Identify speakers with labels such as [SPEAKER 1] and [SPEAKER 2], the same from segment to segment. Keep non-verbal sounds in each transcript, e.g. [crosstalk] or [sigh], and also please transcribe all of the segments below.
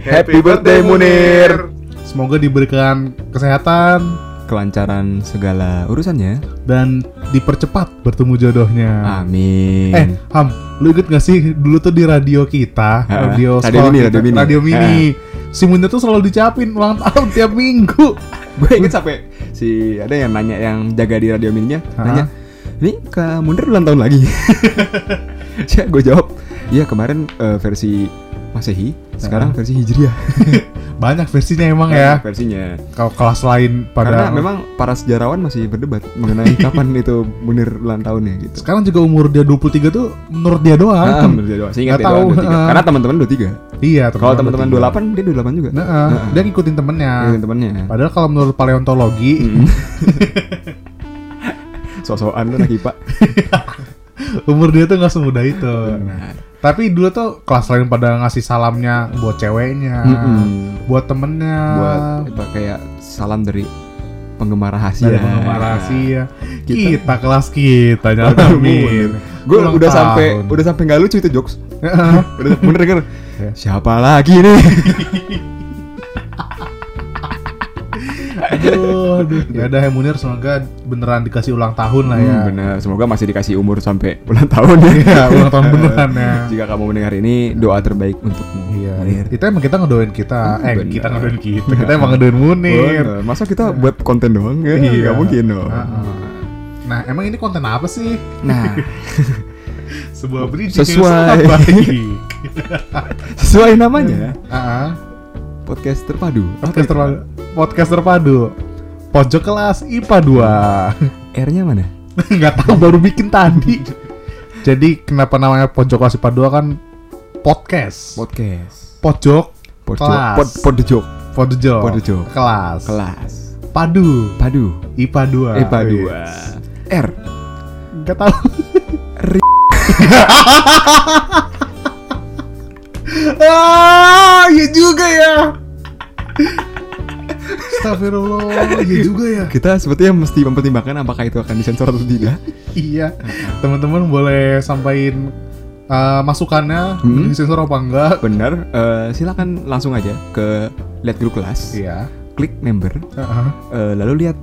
[SPEAKER 1] Happy birthday Munir.
[SPEAKER 2] Semoga diberikan kesehatan
[SPEAKER 1] Kelancaran segala urusannya.
[SPEAKER 2] dan dipercepat bertemu jodohnya.
[SPEAKER 1] Amin.
[SPEAKER 2] Eh, Ham, lu inget gak sih dulu tuh di radio kita,
[SPEAKER 1] Ha,
[SPEAKER 2] radio,
[SPEAKER 1] radio mini,
[SPEAKER 2] kita,
[SPEAKER 1] radio mini.
[SPEAKER 2] radio mini. Si Munir tuh selalu dicapin ulang tahun [laughs] tiap minggu.
[SPEAKER 1] gue inget sampai si ada yang nanya yang jaga di radio mininya
[SPEAKER 2] Ha?
[SPEAKER 1] nanya ini ke Munir ulang tahun lagi ya [laughs] [laughs] gue jawab iya kemarin eh, versi masehi sekarang versi hijriah [laughs]
[SPEAKER 2] Banyak versinya emang ya.
[SPEAKER 1] versinya
[SPEAKER 2] Kalau kelas lain pada
[SPEAKER 1] karena memang para sejarawan masih berdebat mengenai [laughs] kapan itu Munir ulang tahunnya gitu
[SPEAKER 2] sekarang juga umur dia 23 tuh menurut dia doang.
[SPEAKER 1] Ah, menurut dia doang. Seingat dia doang,
[SPEAKER 2] tahu,
[SPEAKER 1] 23.
[SPEAKER 2] ah.
[SPEAKER 1] Karena teman-teman 23.
[SPEAKER 2] Iya,
[SPEAKER 1] Kalau teman-teman
[SPEAKER 2] 23.
[SPEAKER 1] 28, dia 28 juga.
[SPEAKER 2] Nah, eh, dia ngikutin temennya.
[SPEAKER 1] Ngikutin temennya.
[SPEAKER 2] Padahal kalau menurut paleontologi,
[SPEAKER 1] Mm. Sosokan lu anak IPA. [laughs]
[SPEAKER 2] umur dia tuh nggak semudah itu.
[SPEAKER 1] Benar.
[SPEAKER 2] Tapi dulu tuh kelas lain pada ngasih salamnya buat ceweknya,
[SPEAKER 1] Mm-mm.
[SPEAKER 2] buat temennya,
[SPEAKER 1] Buat apa, kayak salam dari penggemar rahasia.
[SPEAKER 2] dari penggemar rahasia.
[SPEAKER 1] Kita-
[SPEAKER 2] Kita, kelas kita nyalamin.
[SPEAKER 1] Gue udah sampai udah sampai nggak lucu itu jokes.
[SPEAKER 2] Heeh. [laughs]
[SPEAKER 1] Udah bener denger.
[SPEAKER 2] Ya.
[SPEAKER 1] Siapa lagi nih? [laughs]
[SPEAKER 2] aduh, aduh. Ya udah ya Munir semoga beneran dikasih ulang tahun lah ya.
[SPEAKER 1] Hmm, bener. Semoga masih dikasih umur sampai ulang tahun ya.
[SPEAKER 2] Iya, ulang tahun beneran ya. [laughs]
[SPEAKER 1] Jika kamu mendengar ini, doa terbaik untukmu.
[SPEAKER 2] Iya,
[SPEAKER 1] Munir.
[SPEAKER 2] itu emang kita ngedoain kita,
[SPEAKER 1] Hmm,
[SPEAKER 2] eh
[SPEAKER 1] bener.
[SPEAKER 2] kita ngedoain kita, kita [laughs] emang ngedoain Munir.
[SPEAKER 1] Bener. Masa kita buat konten doang ya?
[SPEAKER 2] Iya.
[SPEAKER 1] Gak mungkin dong.
[SPEAKER 2] Heeh. Nah, emang ini konten apa sih?
[SPEAKER 1] Nah, [laughs]
[SPEAKER 2] Sebuah bridging yang
[SPEAKER 1] Sesuai.
[SPEAKER 2] sangat baik.
[SPEAKER 1] sesuai namanya,
[SPEAKER 2] Heeh.
[SPEAKER 1] Podcast terpadu.
[SPEAKER 2] Podcast terpadu. Podcast terpadu. Pojok kelas IPA 2.
[SPEAKER 1] R-nya mana? [laughs]
[SPEAKER 2] Nggak tahu baru bikin tadi. Jadi kenapa namanya pojok kelas IPA 2 kan podcast.
[SPEAKER 1] Podcast.
[SPEAKER 2] Pojok
[SPEAKER 1] Pojok.
[SPEAKER 2] Kelas.
[SPEAKER 1] Pod, podjok.
[SPEAKER 2] Pojok.
[SPEAKER 1] Pojok.
[SPEAKER 2] Kelas.
[SPEAKER 1] Kelas.
[SPEAKER 2] Padu.
[SPEAKER 1] Padu.
[SPEAKER 2] IPA 2.
[SPEAKER 1] IPA 2. R.
[SPEAKER 2] Enggak tahu.
[SPEAKER 1] Ri- [laughs]
[SPEAKER 2] ah, iya juga ya. Astagfirullah, iya juga ya.
[SPEAKER 1] Kita sepertinya mesti mempertimbangkan apakah itu akan disensor atau tidak.
[SPEAKER 2] Iya. Teman-teman boleh sampaikan uh, masukannya
[SPEAKER 1] Hmm.
[SPEAKER 2] di sensor apa enggak?
[SPEAKER 1] Benar. Eh, silakan langsung aja ke lihat grup kelas.
[SPEAKER 2] Iya.
[SPEAKER 1] Klik member.
[SPEAKER 2] Heeh.
[SPEAKER 1] eh, lalu lihat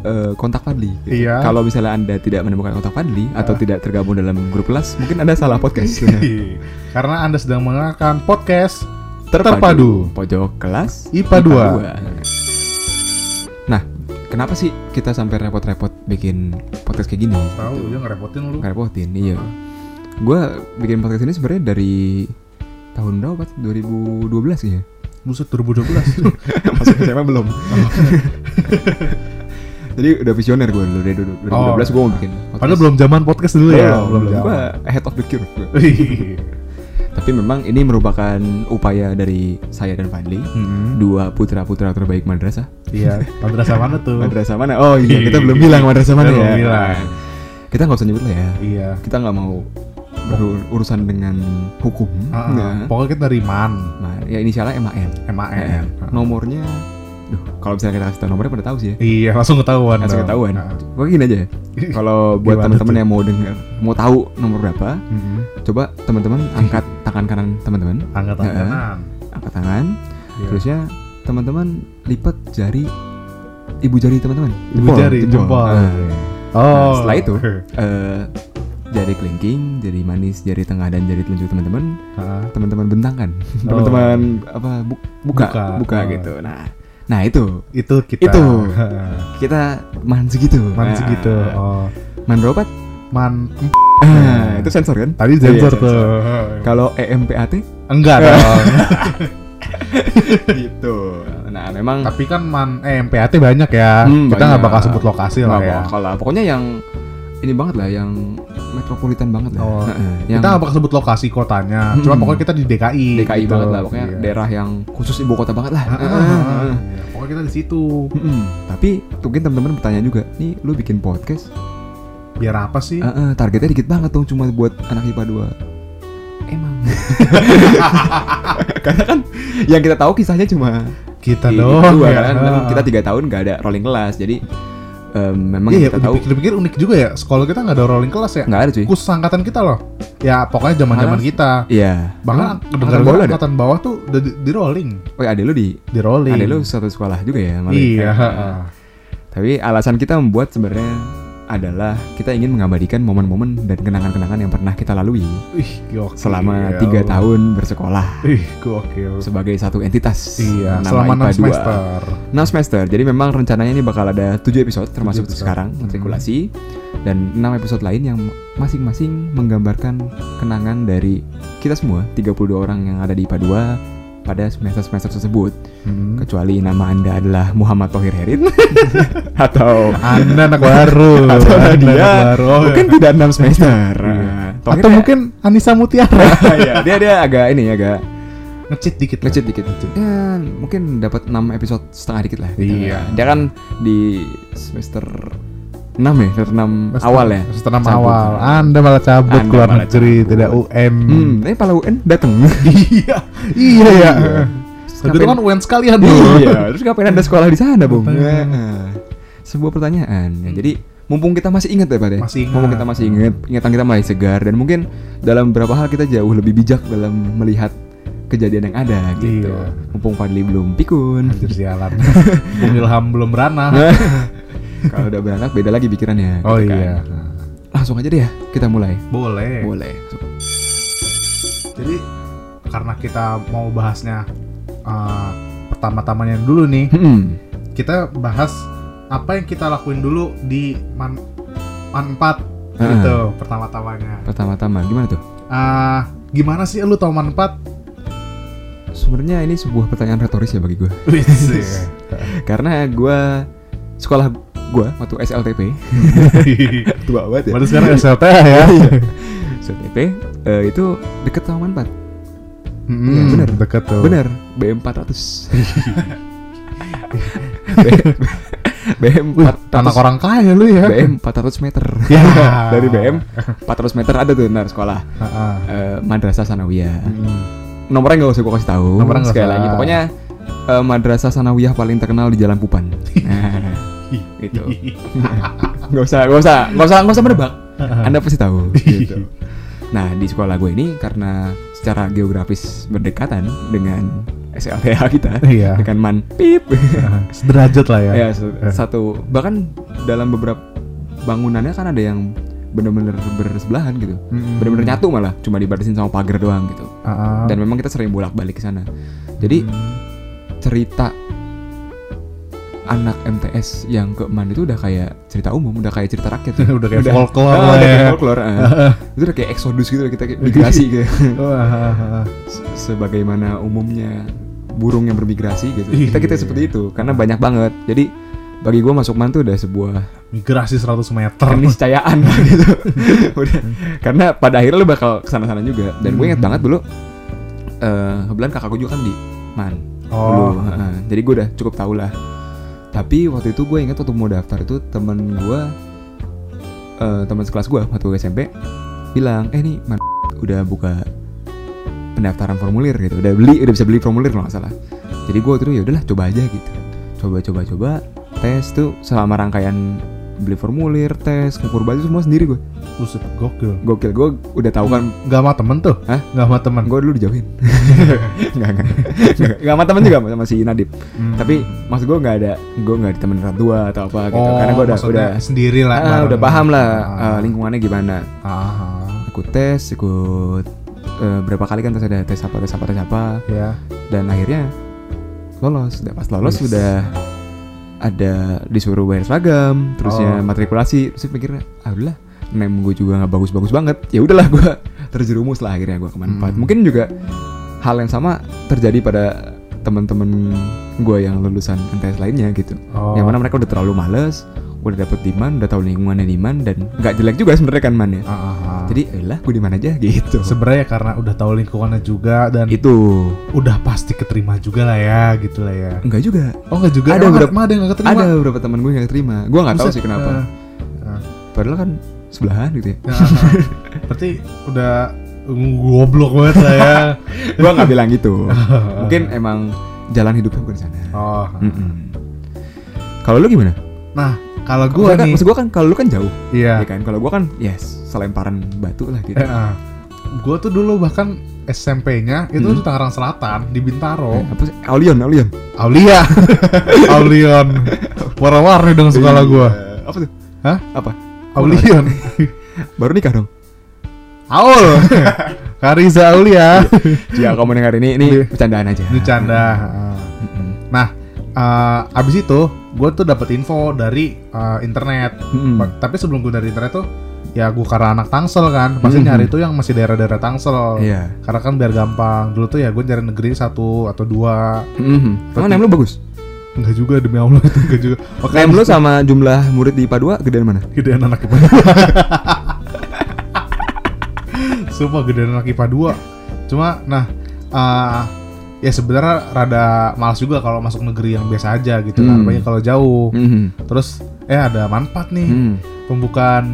[SPEAKER 1] eh, kontak Fadli. gitu.
[SPEAKER 2] Iya.
[SPEAKER 1] Kalau misalnya anda tidak menemukan kontak Fadli atau tidak tergabung dalam grup kelas, mungkin anda salah podcast. [laughs]
[SPEAKER 2] Karena Anda sedang mendengarkan podcast Terpadu.
[SPEAKER 1] Pojok kelas
[SPEAKER 2] IPA
[SPEAKER 1] 2. Nah, kenapa sih kita sampai repot-repot bikin podcast kayak gini?
[SPEAKER 2] Tahu dia ngerepotin lu.
[SPEAKER 1] Ngerepotin, iya. Gue bikin podcast ini sebenarnya dari tahun berapa? Pat? 2012 ya.
[SPEAKER 2] Buset 2012. [laughs]
[SPEAKER 1] Masuk SMA belum. [laughs] Jadi udah visioner gue dulu dari 2012
[SPEAKER 2] Oh.
[SPEAKER 1] gue mau bikin podcast.
[SPEAKER 2] Padahal belum zaman podcast dulu ya.
[SPEAKER 1] belum, belum.
[SPEAKER 2] zaman.
[SPEAKER 1] Gue ahead of the curve. Tapi memang ini merupakan upaya dari saya dan Fadli,
[SPEAKER 2] Hmm.
[SPEAKER 1] dua putra-putra terbaik madrasah.
[SPEAKER 2] Iya, madrasah mana tuh?
[SPEAKER 1] Madrasah mana? Oh iya, kita belum bilang madrasah mana
[SPEAKER 2] Kita
[SPEAKER 1] ya.
[SPEAKER 2] belum bilang.
[SPEAKER 1] Kita nggak usah nyebut lah ya.
[SPEAKER 2] Iya.
[SPEAKER 1] Kita nggak mau berurusan dengan hukum.
[SPEAKER 2] Ah,
[SPEAKER 1] Nah,
[SPEAKER 2] Pokoknya kita dari MAN,
[SPEAKER 1] nah, ya inisialnya MAN.
[SPEAKER 2] MAN.
[SPEAKER 1] Eh, Nomornya, duh, kalau misalnya kita kasih tahu nomornya pada tahu sih ya.
[SPEAKER 2] Iya, langsung ketahuan.
[SPEAKER 1] Langsung
[SPEAKER 2] dong.
[SPEAKER 1] ketahuan.
[SPEAKER 2] Ah.
[SPEAKER 1] Pokoknya gini aja. [laughs] Kalau buat teman-teman yang mau dengar, mau tahu nomor berapa,
[SPEAKER 2] Mhm.
[SPEAKER 1] coba teman-teman angkat tangan kanan teman-teman,
[SPEAKER 2] Angkat tangan.
[SPEAKER 1] angkat tangan,
[SPEAKER 2] Iya.
[SPEAKER 1] terusnya teman-teman lipat jari ibu jari teman-teman.
[SPEAKER 2] Ibu jari, jempol.
[SPEAKER 1] Nah,
[SPEAKER 2] Oh.
[SPEAKER 1] setelah itu, [laughs] eh, jari kelingking, jari manis, jari tengah dan jari telunjuk teman-teman, teman-teman bentangkan,
[SPEAKER 2] Oh. [laughs]
[SPEAKER 1] teman-teman apa bu- buka,
[SPEAKER 2] Buka.
[SPEAKER 1] buka,
[SPEAKER 2] Oh.
[SPEAKER 1] gitu. Nah, nah itu
[SPEAKER 2] itu kita.
[SPEAKER 1] Itu. [laughs] Kita man segitu.
[SPEAKER 2] Man
[SPEAKER 1] Nah,
[SPEAKER 2] segitu. Oh.
[SPEAKER 1] Man berapa?
[SPEAKER 2] Man
[SPEAKER 1] Ah, itu sensor kan?
[SPEAKER 2] tadi sensor
[SPEAKER 1] Iya,
[SPEAKER 2] tuh.
[SPEAKER 1] Kalau EMPAT
[SPEAKER 2] Enggak dong. [laughs]
[SPEAKER 1] gitu. Nah, memang
[SPEAKER 2] Tapi kan man eh MPAT banyak ya.
[SPEAKER 1] Hmm,
[SPEAKER 2] kita nggak bakal sebut lokasi lah ya.
[SPEAKER 1] bakal lah. Pokoknya yang ini banget lah, yang metropolitan banget lah.
[SPEAKER 2] Oh,
[SPEAKER 1] Heeh, yang
[SPEAKER 2] Kita bakal sebut lokasi kotanya. Cuma
[SPEAKER 1] Hmm.
[SPEAKER 2] pokoknya kita di DKI.
[SPEAKER 1] DKI
[SPEAKER 2] gitu.
[SPEAKER 1] banget lah, pokoknya
[SPEAKER 2] Iya.
[SPEAKER 1] daerah yang khusus ibu kota banget lah.
[SPEAKER 2] Heeh,
[SPEAKER 1] heeh,
[SPEAKER 2] heeh. iya. Pokoknya kita di situ.
[SPEAKER 1] Mm-mm. Tapi mungkin teman-teman bertanya juga, nih lu bikin podcast,
[SPEAKER 2] Biar apa sih?
[SPEAKER 1] Heeh, targetnya dikit banget dong, cuma buat anak IPA 2 Emang. [laughs] Karena kan yang kita tahu kisahnya cuma
[SPEAKER 2] kita doang
[SPEAKER 1] dua
[SPEAKER 2] ya.
[SPEAKER 1] kan. Kita tiga tahun nggak ada rolling kelas, jadi em, memang
[SPEAKER 2] Iya,
[SPEAKER 1] kita
[SPEAKER 2] ya,
[SPEAKER 1] tahu
[SPEAKER 2] dipikir-pikir unik juga ya. Sekolah kita nggak ada rolling kelas ya.
[SPEAKER 1] nggak ada cuy.
[SPEAKER 2] Khusus angkatan kita loh. Ya pokoknya zaman-zaman
[SPEAKER 1] Malah-
[SPEAKER 2] kita.
[SPEAKER 1] Iya.
[SPEAKER 2] Bahkan dengar
[SPEAKER 1] angkatan bawah
[SPEAKER 2] angkatan bawah tuh udah di, di rolling,
[SPEAKER 1] Oh, ada lu di
[SPEAKER 2] di rolling.
[SPEAKER 1] ada lu satu sekolah juga ya malah.
[SPEAKER 2] Iya. Heeh.
[SPEAKER 1] Tapi alasan kita membuat sebenarnya adalah kita ingin mengabadikan momen-momen dan kenangan-kenangan yang pernah kita lalui
[SPEAKER 2] Ih, gokil.
[SPEAKER 1] selama tiga tahun bersekolah
[SPEAKER 2] Ih, gokil.
[SPEAKER 1] sebagai satu entitas.
[SPEAKER 2] Iya, selama 6
[SPEAKER 1] IPA 2.
[SPEAKER 2] semester.
[SPEAKER 1] 6 semester. Jadi memang rencananya ini bakal ada 7 episode termasuk
[SPEAKER 2] episode.
[SPEAKER 1] sekarang
[SPEAKER 2] Hmm.
[SPEAKER 1] matrikulasi dan 6 episode lain yang masing-masing menggambarkan kenangan dari kita semua 32 orang yang ada di IPA 2 pada semester-semester tersebut.
[SPEAKER 2] Hmm.
[SPEAKER 1] Kecuali nama Anda adalah Muhammad Tohir Herit [laughs] atau
[SPEAKER 2] Anda anak baru.
[SPEAKER 1] atau
[SPEAKER 2] Anda
[SPEAKER 1] dia
[SPEAKER 2] anak baru.
[SPEAKER 1] Mungkin
[SPEAKER 2] iya.
[SPEAKER 1] tidak 6 semester.
[SPEAKER 2] Iya.
[SPEAKER 1] Tohir
[SPEAKER 2] Atau
[SPEAKER 1] ya-
[SPEAKER 2] mungkin Anissa Mutiara. [laughs]
[SPEAKER 1] Iya, dia dia agak ini agak
[SPEAKER 2] Ngecit dikit.
[SPEAKER 1] Ngecit dikit Ya, mungkin dapat 6 episode setengah dikit lah.
[SPEAKER 2] Iya.
[SPEAKER 1] Dia kan di semester 6 ya Semester 6
[SPEAKER 2] Semester-
[SPEAKER 1] awal ya
[SPEAKER 2] Semester enam
[SPEAKER 1] Cabut.
[SPEAKER 2] awal. Anda malah cabut
[SPEAKER 1] Anda
[SPEAKER 2] keluar
[SPEAKER 1] malah
[SPEAKER 2] negeri,
[SPEAKER 1] cabut.
[SPEAKER 2] tidak UN.
[SPEAKER 1] Hmm, tapi pala UN dateng [laughs]
[SPEAKER 2] iya. Iya ya.
[SPEAKER 1] Iya.
[SPEAKER 2] Itu kan UN sekalian dulu.
[SPEAKER 1] Iya Terus ngapain ada sekolah di sana Bung? Nah, Sebuah pertanyaan ya. Jadi mumpung kita masih ingat ya Pak ya
[SPEAKER 2] Masih ingat.
[SPEAKER 1] Mumpung kita masih ingat Ingatan kita masih segar Dan mungkin dalam beberapa hal kita jauh lebih bijak Dalam melihat kejadian yang ada gitu
[SPEAKER 2] Iya.
[SPEAKER 1] Mumpung Fadli belum pikun
[SPEAKER 2] Anjir sialan. [laughs] Bung Ilham belum beranak. [laughs]
[SPEAKER 1] Kalau udah berangkat beda lagi pikirannya.
[SPEAKER 2] Oh
[SPEAKER 1] gitu kan.
[SPEAKER 2] iya.
[SPEAKER 1] Langsung aja deh ya, kita mulai.
[SPEAKER 2] Boleh.
[SPEAKER 1] Boleh.
[SPEAKER 2] Jadi karena kita mau bahasnya uh, pertama-tamanya dulu nih,
[SPEAKER 1] Hmm.
[SPEAKER 2] kita bahas apa yang kita lakuin dulu di man man 4
[SPEAKER 1] Heeh.
[SPEAKER 2] gitu pertama-tamanya.
[SPEAKER 1] Pertama-tama gimana tuh?
[SPEAKER 2] Ah, gimana sih lu tau man 4?
[SPEAKER 1] Sebenarnya ini sebuah pertanyaan retoris ya bagi gue. [laughs] Karena gue sekolah gue waktu SLTP [laughs] tua banget ya.
[SPEAKER 2] Berarti sekarang SLT ya. [laughs]
[SPEAKER 1] SLTP eh, itu deket sama Manpat.
[SPEAKER 2] Hmm,
[SPEAKER 1] Iya, bener.
[SPEAKER 2] Deket tuh.
[SPEAKER 1] Bener, BM 400. BM 400
[SPEAKER 2] anak orang kaya lu ya.
[SPEAKER 1] BM 400 meter.
[SPEAKER 2] Ya. [laughs]
[SPEAKER 1] Dari BM 400 meter ada tuh ntar sekolah.
[SPEAKER 2] Heeh.
[SPEAKER 1] Eh, Madrasah Sanawiyah.
[SPEAKER 2] Hmm.
[SPEAKER 1] nomornya nggak usah gue kasih tahu
[SPEAKER 2] Nomornya
[SPEAKER 1] sekali lagi pokoknya eh, madrasah sanawiyah paling terkenal di Jalan Pupan nah, gitu [laughs] nggak usah nggak usah nggak usah nggak usah menebak anda pasti tahu [laughs] gitu nah di sekolah gue ini karena secara geografis berdekatan dengan SLTA kita
[SPEAKER 2] Iya.
[SPEAKER 1] dengan man pip
[SPEAKER 2] Sederajat lah ya.
[SPEAKER 1] ya satu bahkan dalam beberapa bangunannya kan ada yang bener-bener bersebelahan gitu
[SPEAKER 2] Mm-mm.
[SPEAKER 1] bener-bener nyatu malah cuma dibatasin sama pagar doang gitu
[SPEAKER 2] ah.
[SPEAKER 1] dan memang kita sering bolak-balik ke sana. Jadi
[SPEAKER 2] Hmm.
[SPEAKER 1] cerita anak MTS yang ke Man itu udah kayak cerita umum, udah kayak cerita rakyat. ya. [laughs]
[SPEAKER 2] Udah kayak folklore
[SPEAKER 1] Ah,
[SPEAKER 2] lah
[SPEAKER 1] udah
[SPEAKER 2] ya.
[SPEAKER 1] kayak folklore, ah. [laughs] itu udah kayak eksodus gitu kita kayak [laughs] migrasi gitu. Sebagaimana umumnya burung yang bermigrasi gitu.
[SPEAKER 2] Iya.
[SPEAKER 1] Kita kita seperti itu karena banyak banget. Jadi bagi gue masuk Man tuh udah sebuah
[SPEAKER 2] migrasi 100 meter.
[SPEAKER 1] keniscayaan gitu. Udah. Karena pada akhirnya lu bakal ke sana-sana juga. Dan gue inget
[SPEAKER 2] Hmm.
[SPEAKER 1] banget dulu eh kebetulan kakak gue juga kan di Man.
[SPEAKER 2] Oh,
[SPEAKER 1] dulu. heeh. Jadi gue udah cukup tahu lah. Tapi waktu itu gue ingat waktu mau daftar itu temen gue, eh teman sekelas gue waktu SMP bilang, eh nih man udah buka pendaftaran formulir gitu, udah beli, udah bisa beli formulir kalau salah. Jadi gue itu ya udahlah coba aja gitu, coba coba coba tes tuh selama rangkaian beli formulir, tes, ngukur baju semua sendiri gue.
[SPEAKER 2] buset, gokil.
[SPEAKER 1] Gokil, gue udah tahu kan
[SPEAKER 2] Gak sama temen tuh?
[SPEAKER 1] Hah?
[SPEAKER 2] Gak sama temen.
[SPEAKER 1] gue dulu dijauhin. [laughs] Enggak. Enggak, enggak sama temen juga sama si Nadib.
[SPEAKER 2] Hmm.
[SPEAKER 1] Tapi maksud gue nggak ada, gue nggak ditemenin orang tua atau apa gitu.
[SPEAKER 2] oh,
[SPEAKER 1] Karena gue udah udah
[SPEAKER 2] sendiri lah.
[SPEAKER 1] ah, udah paham lah
[SPEAKER 2] Ah.
[SPEAKER 1] eh, lingkungannya gimana.
[SPEAKER 2] Ah, ah.
[SPEAKER 1] Ikut tes, ikut eh, berapa kali kan tes ada tes apa tes apa tes apa
[SPEAKER 2] Ya.
[SPEAKER 1] dan akhirnya lolos. Dan pas lolos
[SPEAKER 2] Yes.
[SPEAKER 1] sudah ada disuruh bayar seragam, terusnya
[SPEAKER 2] Oh.
[SPEAKER 1] matrikulasi. Terus pikirnya, ah udahlah, nem gue juga nggak bagus-bagus banget. Ya udahlah gue [laughs] terjerumus lah akhirnya gue ke manfaat.
[SPEAKER 2] Hmm.
[SPEAKER 1] Mungkin juga hal yang sama terjadi pada teman-teman gue yang lulusan MTS lainnya gitu.
[SPEAKER 2] Oh.
[SPEAKER 1] Yang mana mereka udah terlalu males, udah dapet di man, udah tahu lingkungannya di man dan nggak jelek juga sebenarnya kan man ya.
[SPEAKER 2] Ah, ah, ah.
[SPEAKER 1] Jadi, lah gue di mana aja gitu.
[SPEAKER 2] sebenarnya karena udah tahu lingkungannya juga dan
[SPEAKER 1] itu
[SPEAKER 2] udah pasti keterima juga lah ya, gitu lah ya.
[SPEAKER 1] enggak juga.
[SPEAKER 2] Oh enggak juga.
[SPEAKER 1] Ada beberapa-
[SPEAKER 2] ada yang nggak keterima.
[SPEAKER 1] Ada beberapa teman gue yang nggak terima. Gue nggak tahu sih kenapa.
[SPEAKER 2] eh, eh.
[SPEAKER 1] Padahal kan sebelahan gitu ya.
[SPEAKER 2] Ya, ah. Berarti udah goblok banget lah ya. [laughs]
[SPEAKER 1] gue nggak bilang gitu. Mungkin emang jalan hidupnya bukan di sana.
[SPEAKER 2] Oh.
[SPEAKER 1] Mm-mm. Kalau lu gimana?
[SPEAKER 2] Nah, Kalau gue
[SPEAKER 1] kan,
[SPEAKER 2] nih,
[SPEAKER 1] maksud gua kan kalau lu kan jauh,
[SPEAKER 2] iya.
[SPEAKER 1] ya kan. Kalau gua kan yes, selemparan batu lah gitu.
[SPEAKER 2] Eh, gue tuh dulu bahkan SMP-nya itu
[SPEAKER 1] Hmm.
[SPEAKER 2] di Tangerang Selatan di Bintaro.
[SPEAKER 1] Eh, apa sih? Aulion, Aulion.
[SPEAKER 2] Aulia, [laughs] Aulion, warna-warni dong sekolah gue.
[SPEAKER 1] Iya. Apa tuh?
[SPEAKER 2] Hah?
[SPEAKER 1] Apa?
[SPEAKER 2] Aulion, [laughs]
[SPEAKER 1] Baru nikah dong.
[SPEAKER 2] Aul, [laughs] Kariza Aulia.
[SPEAKER 1] Jika kamu dengar ini, ini
[SPEAKER 2] Iya.
[SPEAKER 1] bercandaan aja.
[SPEAKER 2] Ini canda.
[SPEAKER 1] Mm-mm.
[SPEAKER 2] Nah, eh, abis itu gue tuh dapat info dari eh, internet. Ba- Tapi sebelum gue dari internet tuh, ya gue karena anak Tangsel kan, pasti
[SPEAKER 1] Mhm.
[SPEAKER 2] nyari tuh yang masih daerah-daerah Tangsel.
[SPEAKER 1] Iya.
[SPEAKER 2] Karena kan biar gampang. Dulu tuh ya gue nyari negeri satu atau dua.
[SPEAKER 1] Mm-hmm. Emang nem lu bagus?
[SPEAKER 2] Enggak juga demi Allah itu [laughs] enggak juga. [laughs]
[SPEAKER 1] Nem lu sama jumlah murid di IPA 2 gedean mana?
[SPEAKER 2] gedean anak IPA 2 [laughs] Sumpah gedean anak IPA 2 Cuma nah eh, Ya sebenarnya rada malas juga kalau masuk negeri yang biasa aja gitu kan
[SPEAKER 1] Hmm.
[SPEAKER 2] Banyak kalau jauh
[SPEAKER 1] Mm-hmm.
[SPEAKER 2] Terus eh ada manfaat nih
[SPEAKER 1] Mm.
[SPEAKER 2] Pembukaan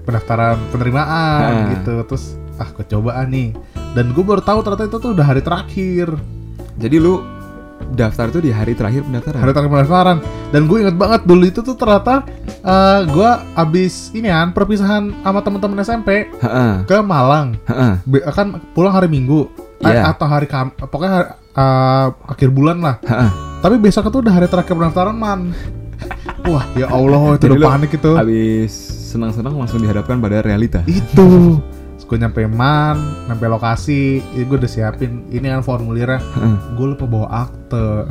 [SPEAKER 2] pendaftaran penerimaan
[SPEAKER 1] Ah.
[SPEAKER 2] gitu Terus ah kecobaan nih Dan gue baru tahu ternyata itu tuh udah hari terakhir
[SPEAKER 1] Jadi lu daftar tuh di hari terakhir pendaftaran.
[SPEAKER 2] Hari terakhir pendaftaran Dan gue inget banget dulu itu tuh ternyata eh, Gue abis ini kan perpisahan sama teman-teman SMP
[SPEAKER 1] Heeh.
[SPEAKER 2] ke Malang
[SPEAKER 1] Heeh.
[SPEAKER 2] Be- kan pulang hari Minggu Eh,
[SPEAKER 1] Iya.
[SPEAKER 2] atau hari Kam pokoknya hari- eh, akhir bulan lah.
[SPEAKER 1] Heeh.
[SPEAKER 2] tapi besok itu udah hari terakhir pendaftaran man. [laughs] Wah ya Allah itu
[SPEAKER 1] Jadi
[SPEAKER 2] udah panik itu.
[SPEAKER 1] Habis senang-senang langsung dihadapkan pada realita.
[SPEAKER 2] itu. Gue nyampe man nyampe lokasi. Ini gue udah siapin ini kan formulirnya. Gue lupa bawa akte.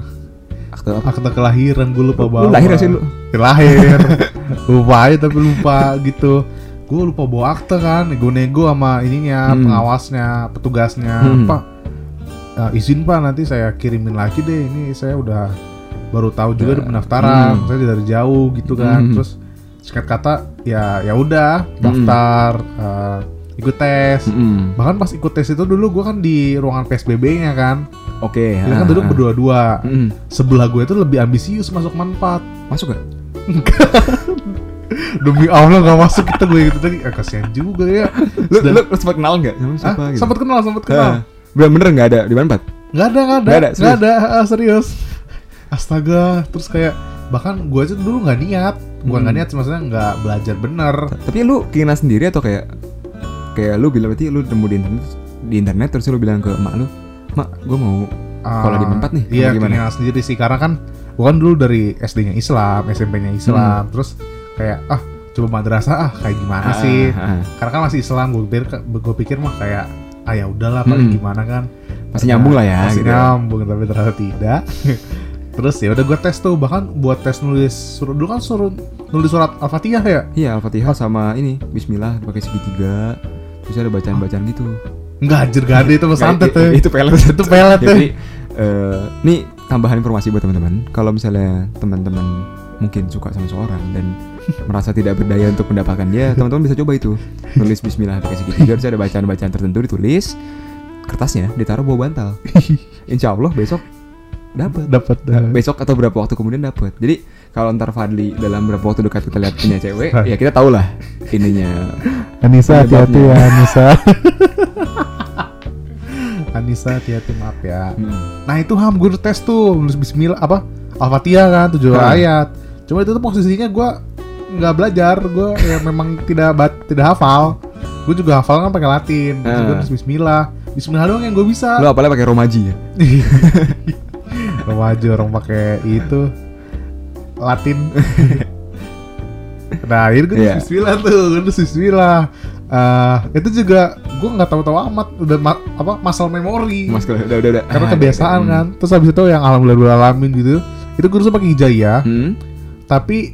[SPEAKER 1] Akte apa?
[SPEAKER 2] akte kelahiran gue lupa bawa.
[SPEAKER 1] Lu lahir sih lu?
[SPEAKER 2] Lahir. [laughs] Lupa aja tapi lupa gitu gue lupa bawa akte kan gue nego sama ininya
[SPEAKER 1] Hmm.
[SPEAKER 2] pengawasnya petugasnya
[SPEAKER 1] Hmm.
[SPEAKER 2] pak eh, izin pak nanti saya kirimin lagi deh ini saya udah baru tahu juga di pendaftaran
[SPEAKER 1] Hmm.
[SPEAKER 2] saya dari jauh gitu kan
[SPEAKER 1] Hmm.
[SPEAKER 2] terus singkat kata ya ya udah daftar eh, ikut tes
[SPEAKER 1] Mm-mm.
[SPEAKER 2] bahkan pas ikut tes itu dulu gue kan di ruangan PSBB-nya kan
[SPEAKER 1] Oke.
[SPEAKER 2] kita kan
[SPEAKER 1] heeh,
[SPEAKER 2] duduk
[SPEAKER 1] heeh.
[SPEAKER 2] berdua-dua
[SPEAKER 1] Mm-mm.
[SPEAKER 2] sebelah gue itu lebih ambisius masuk manfaat
[SPEAKER 1] Masuk gak? [laughs]
[SPEAKER 2] Demi Allah gak masuk kita gue gitu tadi eh, kasihan juga ya
[SPEAKER 1] Lu,
[SPEAKER 2] Dan-
[SPEAKER 1] lu, lu sempat kenal gak sama siapa gitu?
[SPEAKER 2] Sempat kenal, sempat kenal
[SPEAKER 1] Heeh. Bener-bener gak ada di Manfaat?
[SPEAKER 2] Nggak ada, nggak ada,
[SPEAKER 1] Nggak ada,
[SPEAKER 2] nggak
[SPEAKER 1] serius?
[SPEAKER 2] ada, ah, serius Astaga, terus kayak Bahkan gue aja dulu nggak niat
[SPEAKER 1] Hmm.
[SPEAKER 2] nggak niat, sih, maksudnya nggak belajar bener
[SPEAKER 1] Tapi lu keinginan sendiri atau kayak kayak lu bilang berarti lu nemu di internet di internet terus lu bilang ke emak lu, "Mak, gue mau Kalau di Manfaat nih,
[SPEAKER 2] Iya,
[SPEAKER 1] apa gimana?
[SPEAKER 2] sendiri sih Karena kan Gue kan dulu dari SD-nya Islam, SMP-nya
[SPEAKER 1] Hmm.
[SPEAKER 2] Islam Terus kayak, ah coba madrasah ah kayak gimana sih
[SPEAKER 1] Ah, ah.
[SPEAKER 2] Karena kan masih Islam, gue pikir, gue pikir mah kayak Ah ya udahlah paling
[SPEAKER 1] Hmm.
[SPEAKER 2] gimana kan
[SPEAKER 1] Masih nyambung lah ya
[SPEAKER 2] masih
[SPEAKER 1] gitu.
[SPEAKER 2] nyambung tapi ternyata tidak [laughs] terus ya udah gue tes tuh bahkan buat tes nulis surat dulu kan suruh nulis surat al-fatihah ya
[SPEAKER 1] Iya, Al-Fatihah sama ini Bismillah pakai segitiga. Terus ada bacaan-bacaan gitu.
[SPEAKER 2] nggak anjir gak ada itu mas santet
[SPEAKER 1] Nggak,
[SPEAKER 2] tuh
[SPEAKER 1] i- Itu pelet. [laughs]
[SPEAKER 2] itu pelet tuh
[SPEAKER 1] Jadi eh, nih tambahan informasi buat teman-teman. Kalau misalnya teman-teman mungkin suka sama seorang dan merasa tidak berdaya untuk mendapatkan dia, teman-teman bisa coba itu. Nulis bismillah pakai segitiga, terus ada bacaan-bacaan tertentu ditulis, kertasnya ditaruh bawah bantal. [laughs] Insya Allah besok dapat.
[SPEAKER 2] dapat
[SPEAKER 1] Besok atau berapa waktu kemudian dapat. Jadi kalau ntar Fadli dalam berapa waktu dekat kita lihat punya cewek, ya kita tahu lah ininya.
[SPEAKER 2] Anissa
[SPEAKER 1] hati-hati ya,
[SPEAKER 2] Anissa [laughs] Anissa hati-hati maaf ya
[SPEAKER 1] Hmm.
[SPEAKER 2] nah itu ham gue tes tuh nulis Bismillah apa al-fatihah kan tujuh ayat cuma itu tuh posisinya gue nggak belajar gue ya memang tidak bat, tidak hafal gue juga hafal kan pakai Latin gue
[SPEAKER 1] Ah.
[SPEAKER 2] nulis Bismillah Bismillah doang yang gue bisa
[SPEAKER 1] Lu apalagi pakai romaji ya? [laughs]
[SPEAKER 2] Remaja orang pakai itu Latin. [laughs] nah, gue
[SPEAKER 1] Iya.
[SPEAKER 2] Bismillah tuh, gue nulis Bismillah. Eh, itu juga gue nggak tahu-tahu amat udah ma- apa masal memori.
[SPEAKER 1] Mas udah udah udah.
[SPEAKER 2] Karena
[SPEAKER 1] Ah,
[SPEAKER 2] kebiasaan
[SPEAKER 1] udah, udah.
[SPEAKER 2] kan. Terus habis itu yang alhamdulillah alamin gitu. Itu gue harusnya pakai hijaiyah,
[SPEAKER 1] Hmm.
[SPEAKER 2] tapi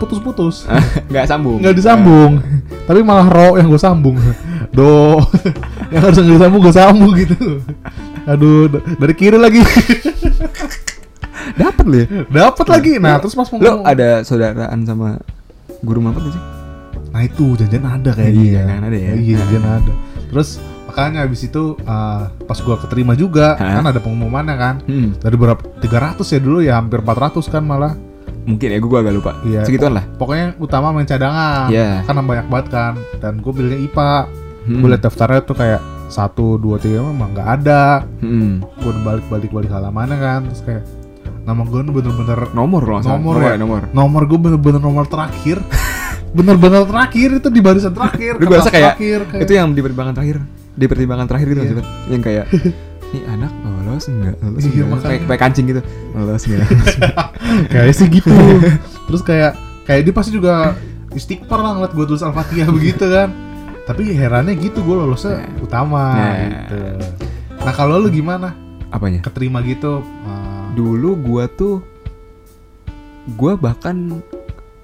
[SPEAKER 2] putus-putus. [laughs]
[SPEAKER 1] Nggak sambung.
[SPEAKER 2] nggak disambung. tapi malah ro yang gue sambung. Do [laughs] yang harusnya nggak disambung gue sambung gitu. Aduh, dari kiri lagi. [laughs]
[SPEAKER 1] Dapat ya?
[SPEAKER 2] Dapat lagi. Nah, terus pas mau ngomong-
[SPEAKER 1] ada saudaraan sama guru mampet sih?
[SPEAKER 2] Nah itu janjian ada kayak
[SPEAKER 1] Iya, kan, ada ya.
[SPEAKER 2] Iya janjian ada. Terus makanya habis itu uh, pas gua keterima juga
[SPEAKER 1] Hah?
[SPEAKER 2] kan ada pengumumannya kan.
[SPEAKER 1] Hmm.
[SPEAKER 2] Dari berapa 300 ya dulu ya hampir 400 kan malah.
[SPEAKER 1] Mungkin ya gue agak lupa.
[SPEAKER 2] Iya.
[SPEAKER 1] Segituan lah.
[SPEAKER 2] Pokoknya utama main cadangan.
[SPEAKER 1] Iya.
[SPEAKER 2] Kan banyak banget kan. Dan gue pilihnya IPA.
[SPEAKER 1] Hmm.
[SPEAKER 2] Gue liat daftarnya tuh kayak satu dua tiga memang nggak ada.
[SPEAKER 1] Hmm.
[SPEAKER 2] Gue balik balik balik halamannya kan. Terus kayak Nama gue bener-bener
[SPEAKER 1] Nomor loh,
[SPEAKER 2] Nomor,
[SPEAKER 1] ya,
[SPEAKER 2] Wak.
[SPEAKER 1] nomor.
[SPEAKER 2] nomor gue bener-bener nomor terakhir. [laughs] bener-bener terakhir itu di barisan terakhir.
[SPEAKER 1] Gue rasa kayak,
[SPEAKER 2] terakhir, kayak-
[SPEAKER 1] itu yang di pertimbangan terakhir, di pertimbangan terakhir gitu
[SPEAKER 2] Iya.
[SPEAKER 1] Pat? yang kayak [laughs] ini anak lolos enggak lolos
[SPEAKER 2] Iya,
[SPEAKER 1] enggak kayak, kayak kancing gitu lolos enggak [laughs]
[SPEAKER 2] kayak sih gitu. [laughs] Terus kayak kayak dia pasti juga istighfar lah ngeliat gue tulis al-fatihah [laughs] begitu kan. Tapi herannya gitu gue lolosnya
[SPEAKER 1] Nah.
[SPEAKER 2] utama
[SPEAKER 1] Nah.
[SPEAKER 2] gitu. Nah kalau lu gimana?
[SPEAKER 1] apanya
[SPEAKER 2] Keterima gitu? uh,
[SPEAKER 1] dulu gua tuh gua bahkan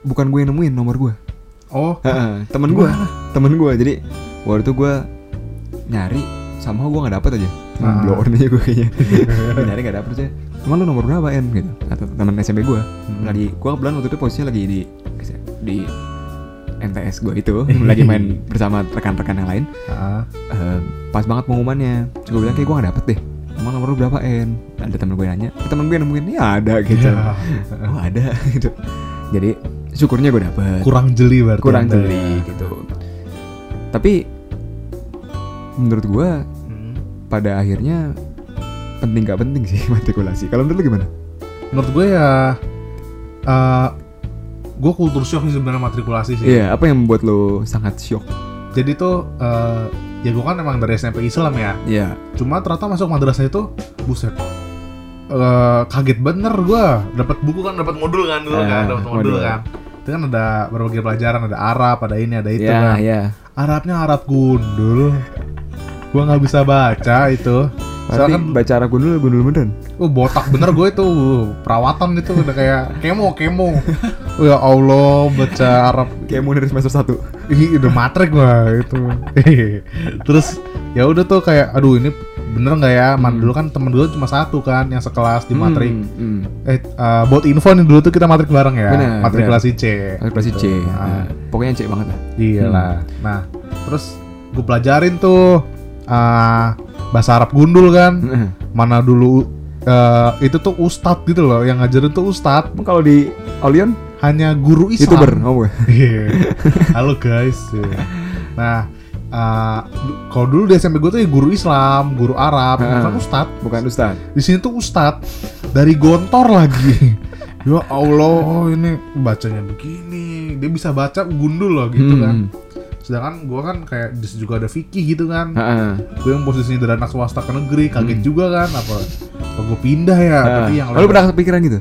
[SPEAKER 1] bukan gue yang nemuin nomor gua
[SPEAKER 2] oh,
[SPEAKER 1] Heeh, temen gua temen gua jadi waktu itu gua nyari sama gua nggak dapet aja
[SPEAKER 2] Ah.
[SPEAKER 1] blow on aja gue kayaknya. [laughs] Nyari nggak dapet aja emang lu nomor berapa en? Gitu. Atau teman SMP gua.
[SPEAKER 2] Hmm.
[SPEAKER 1] lagi gua kebetulan waktu itu posisinya lagi di di MTS gua itu. [laughs] Lagi main bersama rekan-rekan yang lain. Eh, pas banget pengumumannya. Gue bilang kayak gue gak dapet deh. Emang nomor lu berapa en? Ada temen gue nanya. Temen gue nemuin ya ada gitu.
[SPEAKER 2] Ya. [laughs]
[SPEAKER 1] oh ada gitu. Jadi syukurnya gue dapet.
[SPEAKER 2] Kurang jeli berarti.
[SPEAKER 1] kurang
[SPEAKER 2] Anda.
[SPEAKER 1] jeli gitu. Tapi menurut gue. Pada akhirnya penting gak penting sih [laughs] matrikulasi. Kalau menurut lu gimana?
[SPEAKER 2] Menurut gue ya, uh, gue kultur shock sih sebenarnya matrikulasi sih.
[SPEAKER 1] iya apa yang membuat lo sangat shock?
[SPEAKER 2] Jadi tuh, uh, ya gue kan emang dari SMP Islam ya.
[SPEAKER 1] iya.
[SPEAKER 2] Cuma ternyata masuk madrasah itu, buset. Uh, kaget bener gue. Dapat buku kan dapat modul kan dulu
[SPEAKER 1] Ah,
[SPEAKER 2] kan dapat modul,
[SPEAKER 1] modul.
[SPEAKER 2] kan. Itu kan ada berbagai pelajaran ada Arab ada ini ada itu
[SPEAKER 1] iya
[SPEAKER 2] kan.
[SPEAKER 1] iya.
[SPEAKER 2] Arabnya Arab gundul gua nggak bisa baca itu Soalnya kan
[SPEAKER 1] baca Arab gundul gundul beneran
[SPEAKER 2] Oh botak bener gue itu perawatan itu udah kayak kemo kemo. Ya Allah baca Arab
[SPEAKER 1] kayak mau dari semester 1
[SPEAKER 2] Ih, udah matrik gua itu. [laughs] Terus ya udah tuh kayak aduh ini bener nggak ya? Man
[SPEAKER 1] Hmm.
[SPEAKER 2] dulu kan temen dulu cuma satu kan yang sekelas di matrik.
[SPEAKER 1] Hmm, hmm.
[SPEAKER 2] Eh uh, buat info nih dulu tuh kita matrik bareng ya.
[SPEAKER 1] Bener,
[SPEAKER 2] Matrikulasi C.
[SPEAKER 1] Matrikulasi C.
[SPEAKER 2] Gitu.
[SPEAKER 1] Nah,
[SPEAKER 2] Nah,
[SPEAKER 1] pokoknya C banget lah.
[SPEAKER 2] Iya lah. Nah, terus gue pelajarin tuh uh, bahasa Arab gundul kan.
[SPEAKER 1] Heeh.
[SPEAKER 2] Mana dulu uh, itu tuh ustadz gitu loh yang ngajarin tuh ustadz
[SPEAKER 1] Emang kalau di Aulion
[SPEAKER 2] hanya guru Islam.
[SPEAKER 1] youtuber, oh gue.
[SPEAKER 2] Iya. Halo guys. Iya. Nah, uh, kalau dulu di SMP gue tuh ya guru Islam, guru Arab,
[SPEAKER 1] Heeh.
[SPEAKER 2] bukan ustadz.
[SPEAKER 1] Bukan Ustaz.
[SPEAKER 2] Di sini tuh ustadz dari Gontor lagi. [laughs] ya Allah, ini bacanya begini. Dia bisa baca gundul loh gitu
[SPEAKER 1] Hmm.
[SPEAKER 2] kan. Sedangkan gue kan kayak di juga ada fikih gitu kan.
[SPEAKER 1] Heeh.
[SPEAKER 2] Gue yang posisinya dari anak swasta ke negeri, kaget
[SPEAKER 1] Hmm.
[SPEAKER 2] juga kan. Apa? Apa gue pindah ya? Tapi yang
[SPEAKER 1] Lalu
[SPEAKER 2] lain-
[SPEAKER 1] pernah kepikiran gitu?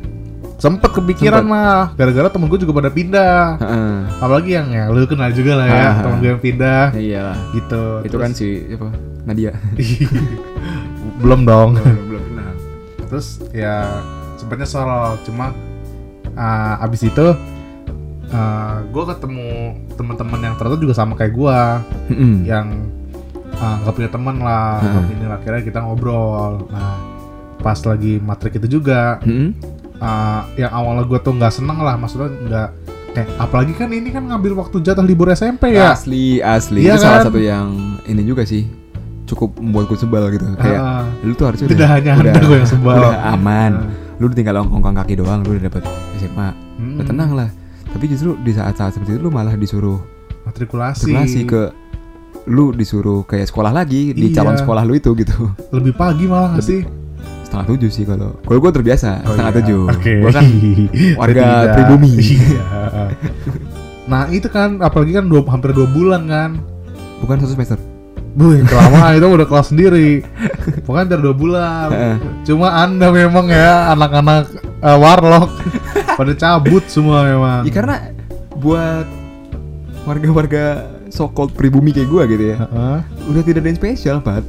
[SPEAKER 2] sempet kepikiran
[SPEAKER 1] Sempet.
[SPEAKER 2] mah. Gara-gara temen gue juga pada pindah.
[SPEAKER 1] Heeh.
[SPEAKER 2] apalagi yang ya lu kenal juga lah ya
[SPEAKER 1] Ah.
[SPEAKER 2] temen gue yang pindah
[SPEAKER 1] Ya iyalah.
[SPEAKER 2] gitu
[SPEAKER 1] Itu kan si apa? Nadia. [laughs]
[SPEAKER 2] belum dong
[SPEAKER 1] belum belum kenal.
[SPEAKER 2] terus ya sempetnya sorot cuma ah, abis itu ah, gue ketemu teman-teman yang ternyata juga sama kayak gue
[SPEAKER 1] Heeh.
[SPEAKER 2] yang ah, nggak punya teman lah
[SPEAKER 1] Ah.
[SPEAKER 2] nggak ini akhirnya kita ngobrol nah pas lagi matrik itu juga
[SPEAKER 1] Heeh.
[SPEAKER 2] ah, yang awalnya gue tuh nggak seneng lah maksudnya nggak kayak apalagi kan ini kan ngambil waktu jatah libur SMP ya
[SPEAKER 1] Asli, asli.
[SPEAKER 2] Iya
[SPEAKER 1] itu salah
[SPEAKER 2] kan?
[SPEAKER 1] satu yang ini juga sih cukup membuatku sebel gitu. Kayak
[SPEAKER 2] Ah.
[SPEAKER 1] lu tuh harusnya
[SPEAKER 2] Tidak hanya Anda gue yang sebel.
[SPEAKER 1] udah aman.
[SPEAKER 2] Ah.
[SPEAKER 1] Lu udah tinggal ongkong kaki doang, lu udah dapet SMA.
[SPEAKER 2] Hmm.
[SPEAKER 1] Udah tenang lah. Tapi justru di saat-saat seperti itu lu malah disuruh
[SPEAKER 2] matrikulasi,
[SPEAKER 1] matrikulasi ke lu disuruh kayak sekolah lagi di
[SPEAKER 2] Iya.
[SPEAKER 1] calon sekolah lu itu gitu
[SPEAKER 2] lebih pagi malah nggak sih
[SPEAKER 1] setengah tujuh sih kalau kalau gue terbiasa
[SPEAKER 2] Oh,
[SPEAKER 1] setengah
[SPEAKER 2] iya.
[SPEAKER 1] tujuh
[SPEAKER 2] Oke.
[SPEAKER 1] gue kan [laughs] warga pribumi [laughs]
[SPEAKER 2] Iya. nah itu kan apalagi kan dua, hampir dua bulan kan
[SPEAKER 1] bukan satu semester
[SPEAKER 2] Bu, [laughs] kelamaan itu udah kelas sendiri. Pokoknya hampir dua bulan. Cuma anda memang ya anak-anak eh, warlock pada cabut semua memang.
[SPEAKER 1] ya karena buat warga-warga so called pribumi kayak gue gitu ya
[SPEAKER 2] Heeh.
[SPEAKER 1] udah tidak ada yang spesial Pat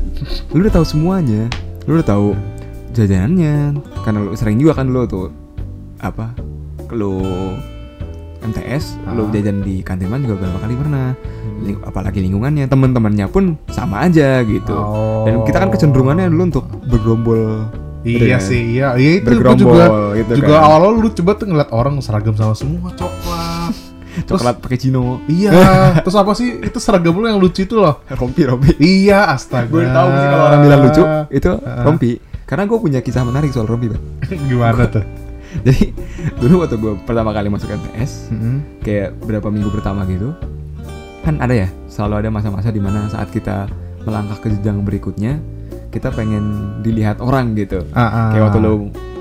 [SPEAKER 1] lu udah tahu semuanya lu udah tahu jajanannya karena lu sering juga kan lu tuh apa lu MTS lu
[SPEAKER 2] Ah.
[SPEAKER 1] jajan di kantin mana juga berapa kali pernah Ling- apalagi lingkungannya teman-temannya pun sama aja gitu dan kita kan kecenderungannya dulu untuk bergerombol
[SPEAKER 2] Iya sih, iya. Iya itu
[SPEAKER 1] bergerombol
[SPEAKER 2] juga
[SPEAKER 1] gitu
[SPEAKER 2] juga
[SPEAKER 1] kan.
[SPEAKER 2] awal-awal lu coba tuh ngeliat orang seragam sama semua [laughs] coklat. Terus-
[SPEAKER 1] coklat pakai cino
[SPEAKER 2] Iya, [laughs] terus apa sih itu seragam lu yang lucu itu loh?
[SPEAKER 1] rompi rompi
[SPEAKER 2] Iya, astaga.
[SPEAKER 1] gue tahu sih kalau orang bilang lucu itu rompi karena gue punya kisah menarik soal rompi Pak. [laughs]
[SPEAKER 2] Gimana tuh?
[SPEAKER 1] jadi dulu waktu gue pertama kali masuk MTS
[SPEAKER 2] Mm-mm.
[SPEAKER 1] kayak berapa minggu pertama gitu kan ada ya selalu ada masa-masa di mana saat kita melangkah ke jenjang berikutnya kita pengen dilihat orang gitu
[SPEAKER 2] Ah, ah.
[SPEAKER 1] kayak waktu lu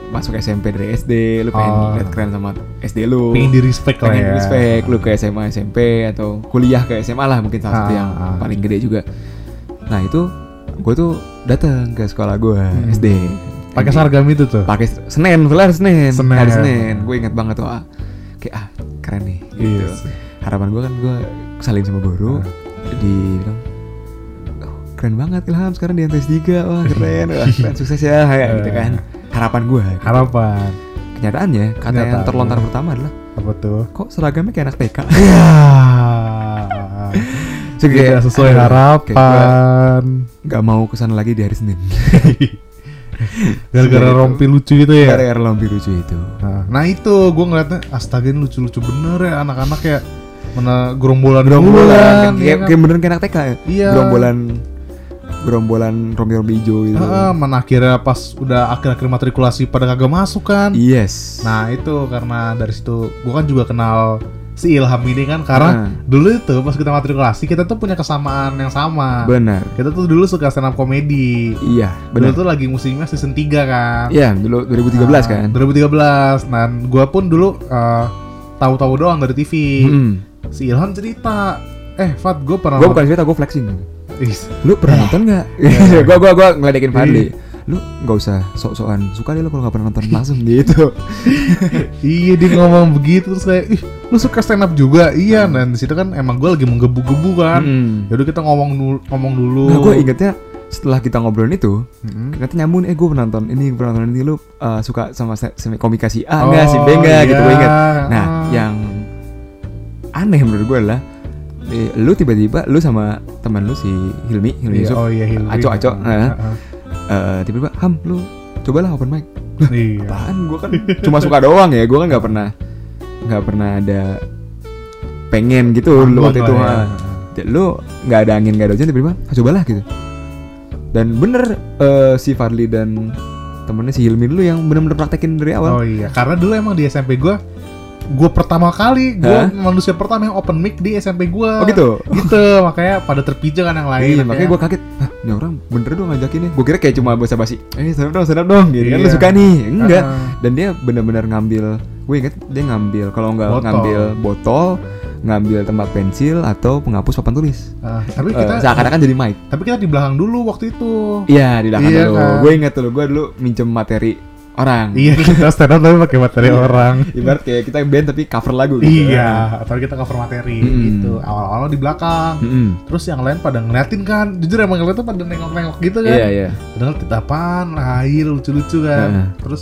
[SPEAKER 1] masuk SMP dari SD, lu pengen
[SPEAKER 2] Oh.
[SPEAKER 1] lihat keren sama SD lu.
[SPEAKER 2] pengen di respect lah
[SPEAKER 1] pengen
[SPEAKER 2] ya
[SPEAKER 1] respect lu ke SMA SMP atau kuliah ke SMA lah mungkin salah satu
[SPEAKER 2] Ah,
[SPEAKER 1] yang
[SPEAKER 2] ah.
[SPEAKER 1] paling gede juga nah itu gue tuh datang ke sekolah gue
[SPEAKER 2] Hmm.
[SPEAKER 1] SD
[SPEAKER 2] pakai seragam itu tuh
[SPEAKER 1] pakai Senin kelar Senin
[SPEAKER 2] Senin.
[SPEAKER 1] hari Senin gue inget banget tuh ah, kayak ah keren nih gitu
[SPEAKER 2] Iya sih.
[SPEAKER 1] harapan gue kan gue saling sama guru
[SPEAKER 2] Ah.
[SPEAKER 1] Keren banget Ilham. Sekarang di MTS 3 wah keren. Wah keren. [laughs] Sukses ya kayak gitu kan. Harapan gue
[SPEAKER 2] harapan.
[SPEAKER 1] Kenyataannya kata yang
[SPEAKER 2] Kenyataannya.
[SPEAKER 1] terlontar pertama adalah
[SPEAKER 2] apa tuh?
[SPEAKER 1] kok seragamnya kayak anak TK
[SPEAKER 2] ya
[SPEAKER 1] So,
[SPEAKER 2] tidak sesuai
[SPEAKER 1] aduh,
[SPEAKER 2] harapan.
[SPEAKER 1] nggak mau ke sana lagi di hari Senin. [laughs]
[SPEAKER 2] Gara-gara
[SPEAKER 1] Gitu.
[SPEAKER 2] rompi lucu gitu ya?
[SPEAKER 1] Gara-gara lompi lucu itu.
[SPEAKER 2] Nah, nah itu gue ngeliatnya astaga ini lucu-lucu bener ya anak-anak ya. Mana
[SPEAKER 1] gerombolan
[SPEAKER 2] gerombolan
[SPEAKER 1] kayak, kayak beneran kayak anak TK ya?
[SPEAKER 2] Iya.
[SPEAKER 1] gerombolan gerombolan rompi-rompi hijau itu
[SPEAKER 2] Heeh, mana akhirnya pas udah akhir-akhir matrikulasi pada kagak masuk kan?
[SPEAKER 1] Yes.
[SPEAKER 2] Nah itu karena dari situ gue kan juga kenal si Ilham ini kan karena
[SPEAKER 1] Ah.
[SPEAKER 2] dulu itu pas kita matrikulasi kita tuh punya kesamaan yang sama.
[SPEAKER 1] Benar.
[SPEAKER 2] Kita tuh dulu suka stand up komedi.
[SPEAKER 1] Iya
[SPEAKER 2] dulu
[SPEAKER 1] benar.
[SPEAKER 2] tuh lagi musimnya season 3 kan.
[SPEAKER 1] Iya dulu 2013
[SPEAKER 2] Nah,
[SPEAKER 1] kan.
[SPEAKER 2] 2013 dan gue pun dulu eh, tahu-tahu doang dari TV
[SPEAKER 1] Hmm.
[SPEAKER 2] si Ilham cerita. Eh Fat gue pernah
[SPEAKER 1] gue bukan cerita gue flexing lu pernah nonton nggak? Gue gue gue ngeledekin Fadli. Lu nggak usah sok-sokan. Suka deh lu kalau nggak pernah nonton langsung [laughs] gitu.
[SPEAKER 2] Iya dia ngomong begitu terus kayak ih lu suka stand up juga? Iya dan di situ kan emang gue lagi menggebu-gebu kan.
[SPEAKER 1] Hmm.
[SPEAKER 2] yaudah kita ngomong dulu ngomong dulu.
[SPEAKER 1] Nah, gue ingetnya setelah kita ngobrolin itu, ternyata nyambung, eh gue pernah nonton ini, gue pernah nonton ini, lu uh, suka sama se- semi komika si A
[SPEAKER 2] Oh,
[SPEAKER 1] enggak, si B enggak, gitu gue
[SPEAKER 2] iya.
[SPEAKER 1] inget. Nah,
[SPEAKER 2] Ah.
[SPEAKER 1] yang aneh menurut gue adalah, eh, lu tiba-tiba, lu sama teman lu si Hilmi, Hilmi
[SPEAKER 2] Iya,
[SPEAKER 1] Yusuf,
[SPEAKER 2] oh iya Hilmi
[SPEAKER 1] Aco, Aco, nah.
[SPEAKER 2] Heeh.
[SPEAKER 1] eh, tiba-tiba, Ham, lu cobalah open mic.
[SPEAKER 2] iya
[SPEAKER 1] Apaan? Gue kan [laughs] cuma suka doang ya, gue kan nggak pernah, nggak pernah ada pengen gitu lu waktu itu.
[SPEAKER 2] ya.
[SPEAKER 1] lu nggak ada angin nggak ada hujan tiba-tiba ah, cobalah gitu dan bener eh, si Fadli dan temennya si Hilmi dulu yang bener-bener praktekin dari
[SPEAKER 2] Oh
[SPEAKER 1] awal
[SPEAKER 2] iya, karena dulu emang di SMP gua gua pertama kali
[SPEAKER 1] Hah?
[SPEAKER 2] manusia pertama yang open mic di SMP gua.
[SPEAKER 1] oh gitu
[SPEAKER 2] Gitu, makanya pada terpijak kan yang lain.
[SPEAKER 1] iya makanya gue kaget Hah, ini orang bener dong ngajakinnya gue kira kayak cuma basa-basi eh stand up dong up dong gitu kan lu
[SPEAKER 2] Iya.
[SPEAKER 1] suka nih enggak
[SPEAKER 2] Ah.
[SPEAKER 1] dan dia bener-bener ngambil gue inget dia ngambil kalau nggak
[SPEAKER 2] Botol.
[SPEAKER 1] ngambil botol ngambil tempat pensil atau penghapus papan tulis
[SPEAKER 2] Ah, tapi
[SPEAKER 1] Eh,
[SPEAKER 2] kita
[SPEAKER 1] seakan-akan jadi mic
[SPEAKER 2] tapi kita di belakang dulu waktu itu.
[SPEAKER 1] iya di belakang
[SPEAKER 2] Iya
[SPEAKER 1] dulu
[SPEAKER 2] kan?
[SPEAKER 1] gue inget dulu gue dulu minjem materi orang
[SPEAKER 2] Iya, [laughs] kita stand up tapi pakai materi
[SPEAKER 1] Iya.
[SPEAKER 2] orang.
[SPEAKER 1] ibarat kayak kita band tapi cover lagu gitu.
[SPEAKER 2] Iya, atau kita cover materi
[SPEAKER 1] Mm-mm.
[SPEAKER 2] gitu. Awal-awal di belakang.
[SPEAKER 1] Mm-mm.
[SPEAKER 2] Terus yang lain pada ngeliatin kan. Jujur emang ngeliat tuh pada nengok-nengok gitu kan.
[SPEAKER 1] Iya iya.
[SPEAKER 2] Padahal kita apaan, lahir lucu-lucu kan.
[SPEAKER 1] Heeh.
[SPEAKER 2] Terus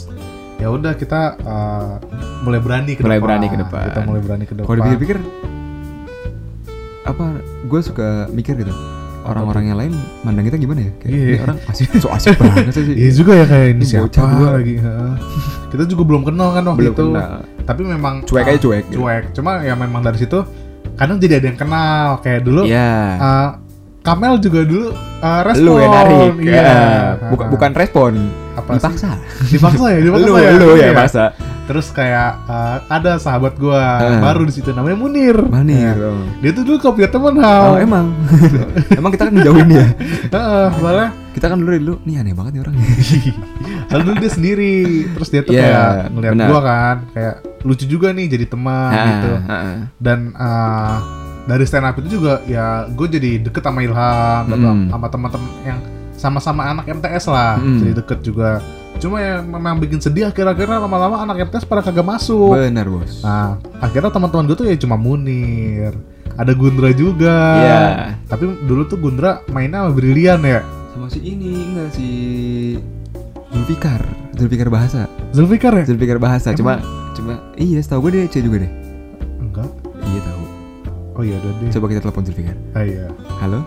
[SPEAKER 2] ya udah kita uh, mulai berani ke
[SPEAKER 1] Mulai
[SPEAKER 2] depan.
[SPEAKER 1] berani ke depan.
[SPEAKER 2] Kita mulai berani ke depan.
[SPEAKER 1] Kalau dipikir-pikir apa? Gue suka mikir gitu. Orang-orang yang lain mandang kita gimana ya? Kayak ini orang asik, so asik banget sih. [laughs]
[SPEAKER 2] Iya juga ya kayak ini siapa
[SPEAKER 1] bocah gua.
[SPEAKER 2] lagi. heeh. Kita juga belum kenal kan waktu
[SPEAKER 1] Belum
[SPEAKER 2] itu.
[SPEAKER 1] kenal.
[SPEAKER 2] Tapi memang
[SPEAKER 1] Cuek aja cuek. gitu.
[SPEAKER 2] Cuek. Cuma ya memang dari situ kadang jadi ada yang kenal kayak dulu.
[SPEAKER 1] Iya.
[SPEAKER 2] uh, Kamel juga dulu uh, respon.
[SPEAKER 1] Lu yang narik.
[SPEAKER 2] Iya.
[SPEAKER 1] Ya. Bukan
[SPEAKER 2] Heeh.
[SPEAKER 1] bukan respon.
[SPEAKER 2] apa sih?
[SPEAKER 1] Dipaksa.
[SPEAKER 2] Dipaksa ya, [laughs] dipaksa
[SPEAKER 1] Lu
[SPEAKER 2] ya.
[SPEAKER 1] lu ya paksa.
[SPEAKER 2] Terus kayak uh, ada sahabat gua
[SPEAKER 1] Heeh.
[SPEAKER 2] baru di situ namanya Munir.
[SPEAKER 1] Manir.
[SPEAKER 2] Ya.
[SPEAKER 1] oh.
[SPEAKER 2] Dia tuh dulu kopi teman
[SPEAKER 1] Oh,
[SPEAKER 2] hal.
[SPEAKER 1] emang. [laughs] emang kita kan menjauhin dia. [laughs]
[SPEAKER 2] Heeh, soalnya
[SPEAKER 1] Kita kan dulu dulu nih aneh banget nih orang.
[SPEAKER 2] lalu dulu dia sendiri. Terus dia tuh
[SPEAKER 1] Iya,
[SPEAKER 2] kayak ngeliat
[SPEAKER 1] benar.
[SPEAKER 2] gua kan, kayak lucu juga nih jadi teman
[SPEAKER 1] Ah,
[SPEAKER 2] gitu.
[SPEAKER 1] ah,
[SPEAKER 2] Dan uh, dari stand up itu juga ya gue jadi deket sama Ilham
[SPEAKER 1] Hmm.
[SPEAKER 2] sama teman-teman yang sama-sama anak MTS lah,
[SPEAKER 1] Hmm.
[SPEAKER 2] jadi deket juga. Cuma yang memang bikin sedih akhir-akhirnya lama-lama anak MTS pada kagak masuk.
[SPEAKER 1] Benar, Bos.
[SPEAKER 2] Nah, akhirnya teman-teman gue tuh ya cuma Munir. Ada Gundra juga.
[SPEAKER 1] Iya.
[SPEAKER 2] Tapi dulu tuh Gundra mainnya sama Brilian ya.
[SPEAKER 1] Sama si ini enggak si Zulfikar, Zulfikar bahasa.
[SPEAKER 2] Zulfikar ya?
[SPEAKER 1] Zulfikar bahasa. Cuma
[SPEAKER 2] Emang?
[SPEAKER 1] cuma iya, setahu gue dia C juga deh. Iya.
[SPEAKER 2] Oh iya udah deh.
[SPEAKER 1] Coba kita telepon Zulfikar.
[SPEAKER 2] Ah, iya.
[SPEAKER 1] Halo?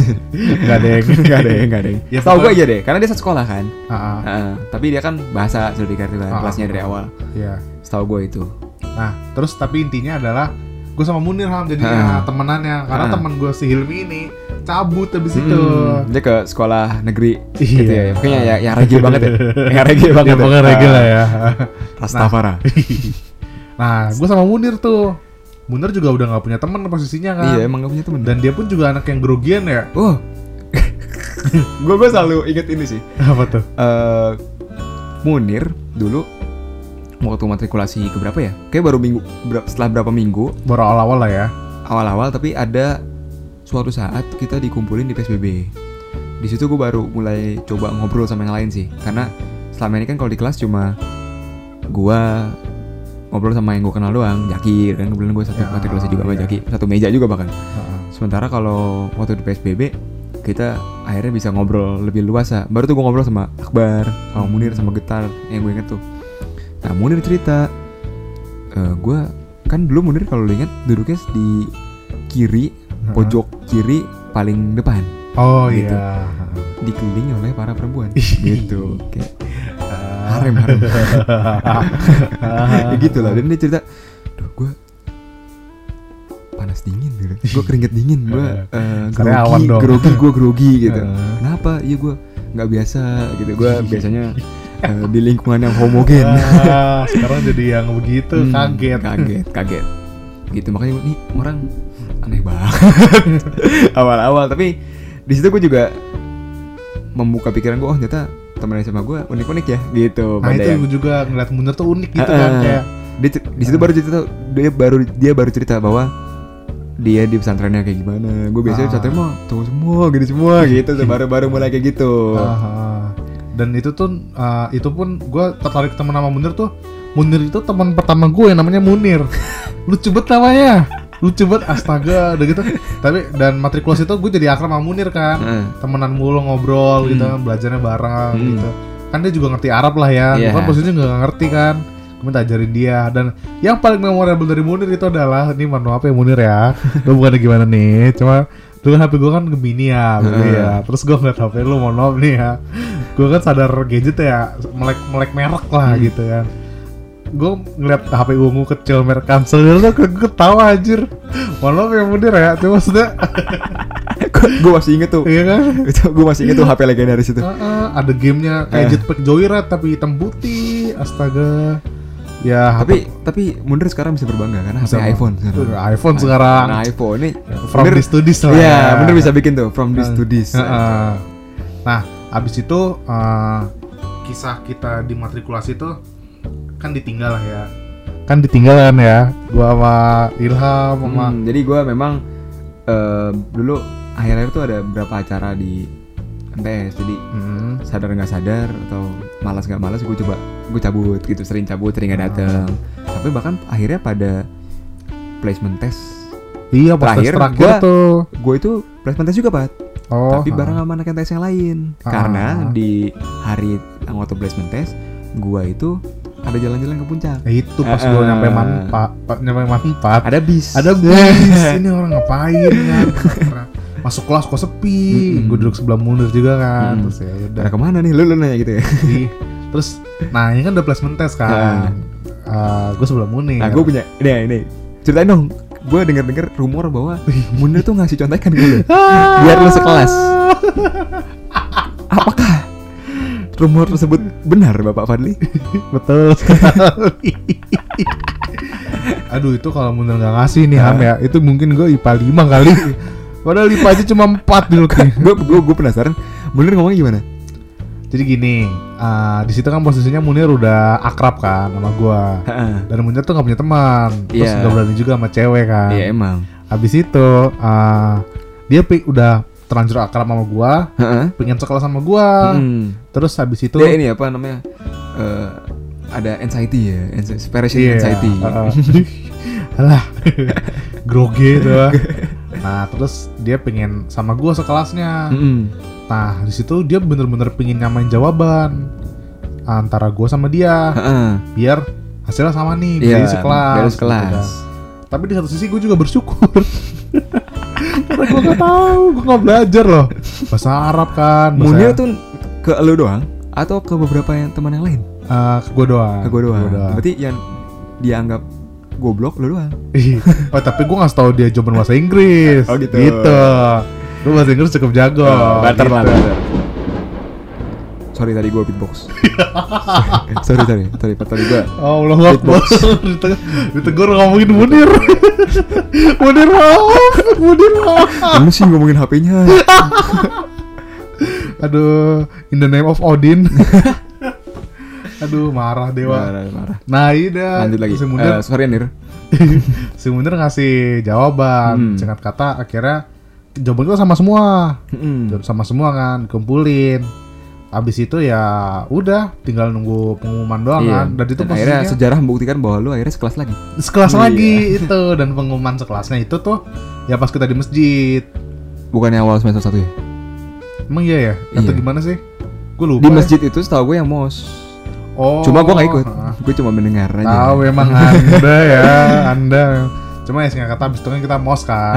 [SPEAKER 1] [laughs]
[SPEAKER 2] Enggak ada yang [laughs]
[SPEAKER 1] Enggak ada, enggak ada.
[SPEAKER 2] Ya,
[SPEAKER 1] tahu gue
[SPEAKER 2] pokoknya-
[SPEAKER 1] aja deh, karena dia satu sekolah kan.
[SPEAKER 2] Ah, ah,
[SPEAKER 1] Heeh, tapi dia kan bahasa Zulfikar itu kan,
[SPEAKER 2] Ah,
[SPEAKER 1] kelasnya
[SPEAKER 2] ah,
[SPEAKER 1] dari
[SPEAKER 2] ah.
[SPEAKER 1] awal.
[SPEAKER 2] iya.
[SPEAKER 1] Setahu gue itu.
[SPEAKER 2] Nah, terus tapi intinya adalah gue sama Munir ham
[SPEAKER 1] Ah.
[SPEAKER 2] jadinya temenannya karena
[SPEAKER 1] Ah.
[SPEAKER 2] temen gue si Hilmi ini cabut habis itu.
[SPEAKER 1] Hmm, dia ke sekolah negeri
[SPEAKER 2] Iya.
[SPEAKER 1] gitu ya. Makanya ya yang regil banget ya. Yang regil [laughs] banget.
[SPEAKER 2] Ya pokoknya regel lah ya.
[SPEAKER 1] Rastafara.
[SPEAKER 2] Nah, gue sama Munir tuh. Munir juga udah nggak punya temen posisinya kan.
[SPEAKER 1] iya, emang gak punya temen.
[SPEAKER 2] Dan dia pun juga anak yang grogian ya.
[SPEAKER 1] Oh. [laughs] gue gue selalu inget ini sih.
[SPEAKER 2] Apa tuh?
[SPEAKER 1] eh Munir dulu waktu matrikulasi ke berapa ya? Kayak baru minggu ber- setelah berapa minggu
[SPEAKER 2] Baru awal-awal lah ya.
[SPEAKER 1] awal-awal tapi ada suatu saat kita dikumpulin di PSBB. Di situ gue baru mulai coba ngobrol sama yang lain sih. Karena selama ini kan kalau di kelas cuma gua ngobrol sama yang gue kenal doang, Jakir kan kebetulan gue satu
[SPEAKER 2] Ya,
[SPEAKER 1] matrikulasi juga sama
[SPEAKER 2] iya.
[SPEAKER 1] Jakir, satu meja juga bahkan.
[SPEAKER 2] Heeh.
[SPEAKER 1] Sementara kalau waktu di PSBB kita akhirnya bisa ngobrol lebih luasa. Baru tuh gue ngobrol sama Akbar, sama Munir, sama Getar yang gue inget tuh. Nah Munir cerita, gue kan dulu Munir kalau inget duduknya di kiri,
[SPEAKER 2] Heeh.
[SPEAKER 1] pojok kiri paling depan,
[SPEAKER 2] Oh
[SPEAKER 1] Gitu.
[SPEAKER 2] iya.
[SPEAKER 1] dikelilingi oleh para perempuan. gitu, kayak
[SPEAKER 2] Ah.
[SPEAKER 1] Harem harem. [laughs] ya gitu lah. Dan dia cerita, duh gue panas dingin gitu. Gue keringet dingin, gue uh,
[SPEAKER 2] Karyawan
[SPEAKER 1] grogi, grogi, gue grogi [laughs] gitu. Kenapa? Iya gue nggak biasa gitu. Gue [laughs] biasanya eh, di lingkungan yang homogen.
[SPEAKER 2] Ah, sekarang jadi yang begitu
[SPEAKER 1] Hmm,
[SPEAKER 2] kaget.
[SPEAKER 1] kaget, kaget. Gitu makanya gua, nih orang aneh banget. Awal-awal tapi di situ gue juga membuka pikiran gue, oh ternyata temen SMA gue unik-unik ya gitu.
[SPEAKER 2] Nah itu
[SPEAKER 1] yang-
[SPEAKER 2] gue juga ngeliat Munir tuh unik gitu
[SPEAKER 1] Heeh.
[SPEAKER 2] kan kayak
[SPEAKER 1] di situ baru cerita dia baru dia baru cerita bahwa dia di pesantrennya kayak gimana. Gue biasanya
[SPEAKER 2] Ah.
[SPEAKER 1] pesantren mah cowok semua gini semua gitu tuh baru-baru mulai kayak gitu.
[SPEAKER 2] Dan itu tuh ah, itu pun gue tertarik temen sama Munir tuh. Munir itu teman pertama gue yang namanya Munir. [laughs] Lucu banget namanya lucu banget astaga udah gitu. Tapi dan matrikulasi itu gue jadi akrab sama Munir kan.
[SPEAKER 1] Heeh.
[SPEAKER 2] temenan mulu ngobrol gitu
[SPEAKER 1] Hmm.
[SPEAKER 2] kan belajarnya bareng
[SPEAKER 1] Hmm.
[SPEAKER 2] gitu. Kan dia juga ngerti Arab lah ya. Gue kan posisinya nggak ngerti kan. Gue minta ajarin dia. Dan yang paling memorable dari Munir itu adalah ini mohon maaf ya Munir ya. Gue bukannya gimana nih? Cuma dulu HP gue kan Gemini ya dulu
[SPEAKER 1] Heeh.
[SPEAKER 2] ya. Terus gue ngeliat HP lu mohon maaf nih ya. Gue kan sadar gadget ya melek melek merek lah
[SPEAKER 1] Hmm.
[SPEAKER 2] gitu kan gue ngeliat HP ungu kecil merek Cancel itu gue ketawa anjir mohon maaf ya Munir ya cuma maksudnya [laughs]
[SPEAKER 1] gue masih inget tuh
[SPEAKER 2] iya kan
[SPEAKER 1] itu gue masih inget tuh HP legendaris itu
[SPEAKER 2] Heeh, ada gamenya kayak
[SPEAKER 1] Eh.
[SPEAKER 2] Jetpack Joyride tapi hitam putih, astaga. Ya,
[SPEAKER 1] tapi tapi Munir sekarang bisa berbangga karena HP
[SPEAKER 2] Sama.
[SPEAKER 1] iPhone sekarang
[SPEAKER 2] Tuh, iPhone sekarang.
[SPEAKER 1] nah iPhone nih
[SPEAKER 2] from
[SPEAKER 1] Munir-
[SPEAKER 2] this to this lah.
[SPEAKER 1] Iya,
[SPEAKER 2] ya.
[SPEAKER 1] bener bisa bikin tuh from this to this.
[SPEAKER 2] Heeh. Nah, abis itu eh, kisah kita di matrikulasi itu kan ditinggal lah ya. Kan ditinggal kan ya, gua sama Ilham sama
[SPEAKER 1] Hmm, jadi gue memang eh, dulu akhir-akhir tuh ada beberapa acara di MTS. Jadi
[SPEAKER 2] Hmm,
[SPEAKER 1] sadar nggak sadar atau malas nggak malas gue coba gue cabut gitu sering cabut sering nggak dateng tapi bahkan akhirnya pada placement test
[SPEAKER 2] Iya,
[SPEAKER 1] Terakhir,
[SPEAKER 2] terakhir
[SPEAKER 1] gua-
[SPEAKER 2] tuh.
[SPEAKER 1] gue itu placement test juga pak
[SPEAKER 2] Oh,
[SPEAKER 1] tapi
[SPEAKER 2] ha.
[SPEAKER 1] bareng sama anak MTS yang lain
[SPEAKER 2] Ah.
[SPEAKER 1] karena di hari waktu placement test gue itu ada jalan-jalan ke puncak.
[SPEAKER 2] Eh, itu pas gua
[SPEAKER 1] Eh.
[SPEAKER 2] nyampe manfaat, nyampe manfaat.
[SPEAKER 1] ada bis.
[SPEAKER 2] Ada [laughs] bis. Ini orang ngapain kan? Karena masuk kelas kok sepi.
[SPEAKER 1] Mm-mm.
[SPEAKER 2] gue duduk sebelah mundur juga kan.
[SPEAKER 1] Mm-mm.
[SPEAKER 2] terus ya udah
[SPEAKER 1] pada ke mana nih? Lu, lu nanya gitu ya?
[SPEAKER 2] Terus nah ini kan udah placement test kan. Gue sebelah munir
[SPEAKER 1] nah gue punya ini ini. Ceritain dong. Gue denger dengar rumor bahwa Munir tuh ngasih contekan ke lu. Biar lu sekelas. [laughs] Apakah rumor tersebut benar bapak Fadli? [laughs]
[SPEAKER 2] Betul. Sekali [laughs] aduh itu kalau munir nggak ngasih nih ham ya. Itu mungkin gue IPA 5 kali. Padahal IPA aja cuma 4 dulu. [laughs] Kan
[SPEAKER 1] gue gue gue penasaran Munir ngomongnya gimana?
[SPEAKER 2] Jadi gini ah, di situ kan posisinya Munir udah akrab kan sama gue dan Munir tuh nggak punya teman. Terus
[SPEAKER 1] Iya.
[SPEAKER 2] nggak berani juga sama cewek kan.
[SPEAKER 1] Iya emang.
[SPEAKER 2] Habis itu uh, dia udah terlanjur akrab sama gua,
[SPEAKER 1] Heeh.
[SPEAKER 2] pengen sekolah sama gua.
[SPEAKER 1] Hmm.
[SPEAKER 2] Terus habis itu
[SPEAKER 1] dia ini apa namanya eh, ada anxiety ya separation
[SPEAKER 2] Iya,
[SPEAKER 1] anxiety
[SPEAKER 2] uh-uh. [laughs] Alah. [laughs] grogi itu. Nah, terus dia pengen sama gua sekelasnya.
[SPEAKER 1] Mm-mm.
[SPEAKER 2] Nah, di situ dia bener-bener pengen nyamain jawaban antara gua sama dia
[SPEAKER 1] Heeh.
[SPEAKER 2] biar hasilnya sama nih,
[SPEAKER 1] Iya,
[SPEAKER 2] jadi sekelas.
[SPEAKER 1] biar
[SPEAKER 2] gitu kan. Tapi di satu sisi gue juga bersyukur [laughs] Karena gue gak tahu, gue gak belajar loh. Bahasa Arab kan bahasa-
[SPEAKER 1] Munir tuh ke lu doang atau ke beberapa yang teman yang lain?
[SPEAKER 2] Eh, ke gue doang.
[SPEAKER 1] Ke gue doang.
[SPEAKER 2] Gua
[SPEAKER 1] berarti yang dianggap goblok lu doang.
[SPEAKER 2] Oh, tapi gue ngasih tahu dia jawaban bahasa Inggris.
[SPEAKER 1] Oh, gitu.
[SPEAKER 2] Gitu. Gue bahasa Inggris cukup jago.
[SPEAKER 1] Banter
[SPEAKER 2] gitu.
[SPEAKER 1] lah. Sorry tadi gue beatbox [laughs] sorry sorry sorry tadi gue
[SPEAKER 2] Oh Allah Diteg- [laughs] Ditegur ngomongin Munir [laughs] Munir maaf Munir maaf
[SPEAKER 1] kamu sih ngomongin HP-nya
[SPEAKER 2] Aduh In the name of Odin Aduh, marah dewa.
[SPEAKER 1] Marah, marah.
[SPEAKER 2] Nah, iya dah.
[SPEAKER 1] Lanjut lagi.
[SPEAKER 2] Si Munir,
[SPEAKER 1] Eh, sorry Nir.
[SPEAKER 2] si Munir ngasih jawaban.
[SPEAKER 1] Hmm.
[SPEAKER 2] Singkat kata, akhirnya jawaban kita sama semua.
[SPEAKER 1] Mm-mm.
[SPEAKER 2] Sama semua kan, kumpulin. Abis itu ya udah tinggal nunggu pengumuman doang
[SPEAKER 1] Iya.
[SPEAKER 2] kan. Dan itu
[SPEAKER 1] akhirnya
[SPEAKER 2] posisinya
[SPEAKER 1] sejarah membuktikan bahwa lu akhirnya sekelas lagi.
[SPEAKER 2] sekelas
[SPEAKER 1] Iya.
[SPEAKER 2] lagi itu dan pengumuman sekelasnya itu tuh ya pas kita di masjid.
[SPEAKER 1] Bukannya awal semester 1 ya?
[SPEAKER 2] Emang iya ya? Atau
[SPEAKER 1] Iya.
[SPEAKER 2] gimana sih? Gue lupa.
[SPEAKER 1] Di
[SPEAKER 2] ya.
[SPEAKER 1] masjid itu setahu gue yang mos.
[SPEAKER 2] Oh.
[SPEAKER 1] Cuma gue gak ikut.
[SPEAKER 2] ah.
[SPEAKER 1] Gue cuma mendengar aja.
[SPEAKER 2] Tahu emang [laughs] Anda ya, Anda. Cuma ya singkat kata abis itu kan kita mos kan.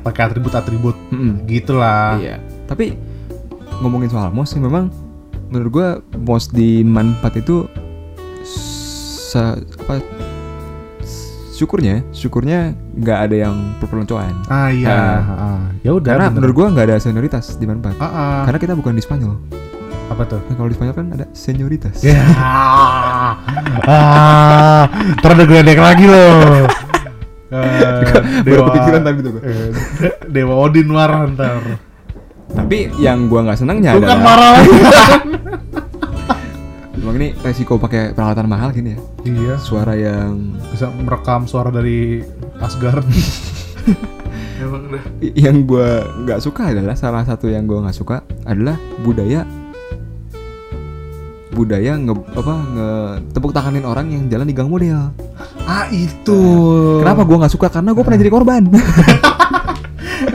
[SPEAKER 2] Pakai atribut-atribut
[SPEAKER 1] mm-mm.
[SPEAKER 2] gitulah.
[SPEAKER 1] Iya. Tapi ngomongin soal mos sih memang menurut gua mos di Manpat itu se apa syukurnya syukurnya nggak ada yang perpeloncoan.
[SPEAKER 2] Ah iya.
[SPEAKER 1] Ah.
[SPEAKER 2] ah. Ya udah.
[SPEAKER 1] Karena
[SPEAKER 2] bener.
[SPEAKER 1] menurut gua nggak ada senioritas di Manpat.
[SPEAKER 2] Ah, ah.
[SPEAKER 1] Karena kita bukan di Spanyol.
[SPEAKER 2] apa tuh?
[SPEAKER 1] Nah, kalau di Spanyol kan ada senioritas.
[SPEAKER 2] Ya. [laughs] ah, ntar ada geledek lagi loh. [laughs] Eh,
[SPEAKER 1] Baru kepikiran tadi tuh
[SPEAKER 2] eh, Dewa Odin marah ntar.
[SPEAKER 1] Tapi yang gua nggak senangnya
[SPEAKER 2] Bukan
[SPEAKER 1] adalah
[SPEAKER 2] marah. [laughs]
[SPEAKER 1] Emang ini resiko pakai peralatan mahal gini ya.
[SPEAKER 2] iya.
[SPEAKER 1] Suara yang
[SPEAKER 2] Bisa merekam suara dari Asgard. [laughs] Emang dah.
[SPEAKER 1] Yang gua nggak suka adalah salah satu yang gua nggak suka adalah budaya budaya nge apa nge tepuk tanganin orang yang jalan di gang model.
[SPEAKER 2] Ah itu.
[SPEAKER 1] Kenapa gua nggak suka? Karena gua pernah jadi korban. [laughs]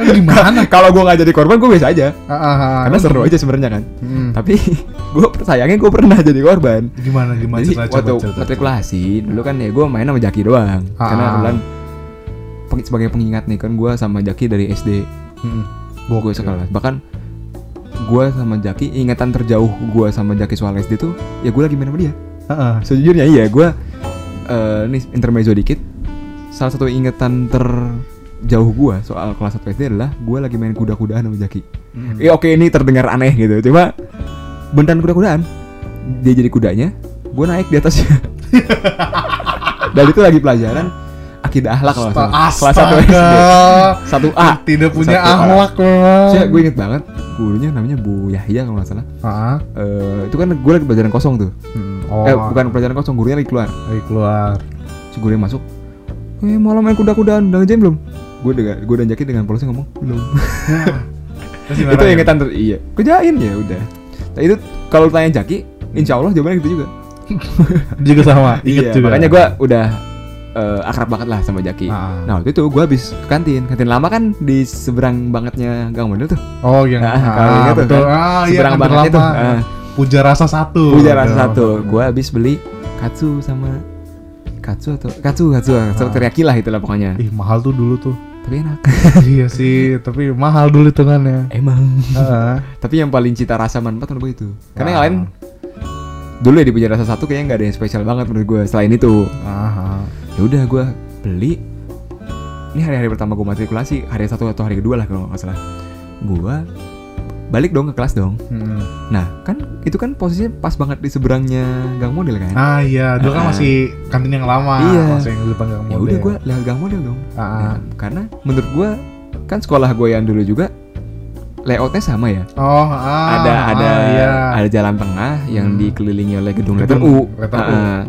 [SPEAKER 2] Gimana?
[SPEAKER 1] Kalau gua nggak jadi korban gua biasa aja.
[SPEAKER 2] Ah, ah, ah.
[SPEAKER 1] Karena seru aja sebenarnya kan.
[SPEAKER 2] Hmm.
[SPEAKER 1] Tapi [laughs] gua sayangnya gua pernah jadi korban.
[SPEAKER 2] Gimana gimana
[SPEAKER 1] Jadi
[SPEAKER 2] cerita,
[SPEAKER 1] waktu
[SPEAKER 2] cerita.
[SPEAKER 1] matrikulasi dulu kan ya gua main sama Jaki doang.
[SPEAKER 2] Ah.
[SPEAKER 1] Karena peng- sebagai pengingat nih kan gua sama Jaki dari SD.
[SPEAKER 2] Hmm.
[SPEAKER 1] gue sekelas bahkan gue sama Jaki ingatan terjauh gue sama Jaki soal SD tuh ya gue lagi main sama dia sejujurnya iya gue eh nih intermezzo dikit salah satu ingatan terjauh gue soal kelas 1 SD adalah gue lagi main kuda-kudaan sama Jaki
[SPEAKER 2] Hmm.
[SPEAKER 1] ya oke ini terdengar aneh gitu cuma beneran kuda-kudaan dia jadi kudanya gue naik di atasnya [laughs] dan itu lagi pelajaran akidah akhlak kalau salah. kelas 1 SD
[SPEAKER 2] Astaga.
[SPEAKER 1] 1A
[SPEAKER 2] Tidak punya
[SPEAKER 1] Satu A.
[SPEAKER 2] akhlak memang.
[SPEAKER 1] Saya gue inget banget gurunya namanya Bu Yahya kalau nggak salah.
[SPEAKER 2] Ah.
[SPEAKER 1] Eh, itu kan gue lagi pelajaran kosong tuh.
[SPEAKER 2] Hmm. Oh.
[SPEAKER 1] Eh bukan pelajaran kosong, gurunya lagi keluar.
[SPEAKER 2] Lagi keluar.
[SPEAKER 1] Si gurunya masuk. Eh malam main kuda-kudaan, udah ngejain belum? Gue dengan gue dan Jaki dengan polosnya ngomong belum. [laughs] Itu ingetan ter iya. Kerjain ya udah. Nah, itu kalau tanya Jaki, insya Allah jawabannya gitu juga. [laughs]
[SPEAKER 2] juga sama.
[SPEAKER 1] Iya.
[SPEAKER 2] Juga.
[SPEAKER 1] Makanya gue udah eh, akrab banget lah sama Jaki.
[SPEAKER 2] Ah.
[SPEAKER 1] Nah waktu itu gue habis ke kantin, kantin lama kan di seberang bangetnya Gang Model tuh.
[SPEAKER 2] Oh yang
[SPEAKER 1] Nah, kalau ingat tuh
[SPEAKER 2] betul.
[SPEAKER 1] kan,
[SPEAKER 2] Ah, iya,
[SPEAKER 1] seberang
[SPEAKER 2] kan
[SPEAKER 1] bangetnya tuh. Ah.
[SPEAKER 2] Puja rasa satu.
[SPEAKER 1] Puja rasa satu. Gue habis beli katsu sama katsu atau katsu katsu, katsu
[SPEAKER 2] Ah.
[SPEAKER 1] teriyaki lah itulah pokoknya.
[SPEAKER 2] Ih mahal tuh dulu tuh.
[SPEAKER 1] Tapi enak. [laughs]
[SPEAKER 2] iya sih, tapi mahal dulu hitungannya.
[SPEAKER 1] Emang.
[SPEAKER 2] Ah.
[SPEAKER 1] Tapi yang paling cita rasa manfaat menurut gue itu. Karena yang
[SPEAKER 2] Ah.
[SPEAKER 1] lain dulu ya di puja rasa satu kayaknya nggak ada yang spesial banget menurut gue. Selain itu,
[SPEAKER 2] Ah.
[SPEAKER 1] ya udah gue beli. Ini hari-hari pertama gue matrikulasi, hari satu atau hari kedua lah kalau nggak salah. Gue balik dong ke kelas dong.
[SPEAKER 2] Hmm.
[SPEAKER 1] Nah kan itu kan posisinya pas banget di seberangnya gang model kan.
[SPEAKER 2] Ah iya, dulu kan
[SPEAKER 1] Ah.
[SPEAKER 2] masih kantin yang lama.
[SPEAKER 1] Iya.
[SPEAKER 2] Masih yang di depan gang
[SPEAKER 1] ya
[SPEAKER 2] model.
[SPEAKER 1] udah gue lewat gang model dong
[SPEAKER 2] Ah, ah.
[SPEAKER 1] Nah, karena menurut gue kan sekolah gue yang dulu juga layoutnya sama ya
[SPEAKER 2] Oh, ah,
[SPEAKER 1] ada ada
[SPEAKER 2] ah, iya.
[SPEAKER 1] ada jalan tengah yang
[SPEAKER 2] Hmm.
[SPEAKER 1] dikelilingi oleh gedung letter U
[SPEAKER 2] letter U.
[SPEAKER 1] Ah,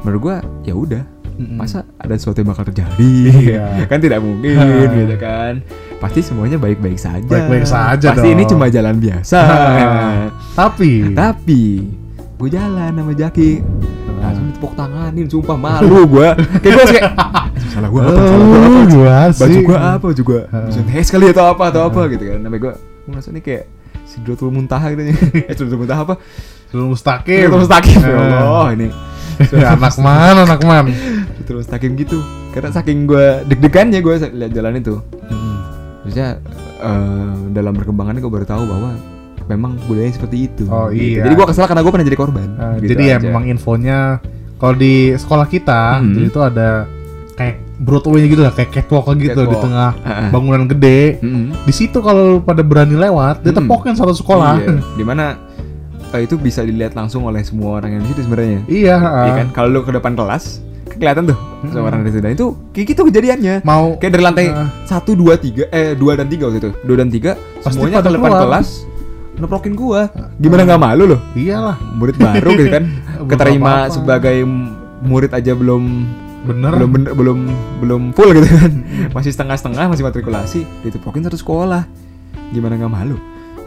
[SPEAKER 1] menurut gue ya udah
[SPEAKER 2] Mm-mm.
[SPEAKER 1] masa ada sesuatu yang bakal terjadi
[SPEAKER 2] Iya. [laughs]
[SPEAKER 1] kan tidak mungkin
[SPEAKER 2] Ah. [laughs]
[SPEAKER 1] gitu kan pasti semuanya baik-baik saja.
[SPEAKER 2] Baik-baik saja
[SPEAKER 1] pasti ini
[SPEAKER 2] dong.
[SPEAKER 1] cuma jalan biasa. [laughs]
[SPEAKER 2] Tapi?
[SPEAKER 1] Tapi gue jalan sama Jaki. Langsung ditepuk tanganin sumpah malu gue [laughs] kayak gue kayak "Eh, salah gue apa? Salah gue apa?
[SPEAKER 2] Oh, gua
[SPEAKER 1] baju gua apa juga? Bisa hes kali atau apa atau apa gitu kan. Namanya gua gua ngerasa ini kayak Sidratul Muntaha gitu. [laughs] Eh Sidratul Muntaha apa?
[SPEAKER 2] Sebelum mustaqim.
[SPEAKER 1] Sidratul Mustaqim ya
[SPEAKER 2] Ah.
[SPEAKER 1] Allah ini.
[SPEAKER 2] Anak man, anak man.
[SPEAKER 1] Sidratul Mustaqim gitu. Karena saking gua deg-degannya gua lihat jalan itu terusnya eh, dalam perkembangannya gua baru tahu bahwa memang budayanya seperti itu
[SPEAKER 2] Oh,
[SPEAKER 1] gitu.
[SPEAKER 2] iya.
[SPEAKER 1] jadi gua kesel karena gua pernah jadi korban
[SPEAKER 2] Eh,
[SPEAKER 1] Gitu
[SPEAKER 2] jadi ya
[SPEAKER 1] aja.
[SPEAKER 2] memang infonya kalau di sekolah kita
[SPEAKER 1] Hmm.
[SPEAKER 2] jadi itu ada kayak Broadway gitu lah, kayak catwalk gitu di
[SPEAKER 1] Catwalk.
[SPEAKER 2] tengah
[SPEAKER 1] Heeh.
[SPEAKER 2] bangunan gede.
[SPEAKER 1] Mm-mm.
[SPEAKER 2] Di situ kalau pada berani lewat,
[SPEAKER 1] Hmm.
[SPEAKER 2] ditepokin satu sekolah.
[SPEAKER 1] Iya. Di mana eh, itu bisa dilihat langsung oleh semua orang yang di situ sebenarnya
[SPEAKER 2] Iya,
[SPEAKER 1] Iya
[SPEAKER 2] ah.
[SPEAKER 1] kan kalau lu ke depan kelas kelihatan tuh
[SPEAKER 2] Mm-mm.
[SPEAKER 1] sama orang di situ Dan itu kayak gitu kejadiannya.
[SPEAKER 2] Mau.
[SPEAKER 1] Kayak dari lantai satu dua tiga eh dua dan tiga waktu itu. Dua dan tiga
[SPEAKER 2] Pasti
[SPEAKER 1] semuanya ke depan kelas. Neprokin gua. Gimana nggak malu loh?
[SPEAKER 2] Iyalah.
[SPEAKER 1] murid baru gitu kan. [laughs] Keterima sebagai murid aja belum
[SPEAKER 2] bener.
[SPEAKER 1] belum bener, belum belum full gitu kan. Masih setengah-setengah masih matrikulasi. Ditepokin satu sekolah. Gimana nggak malu?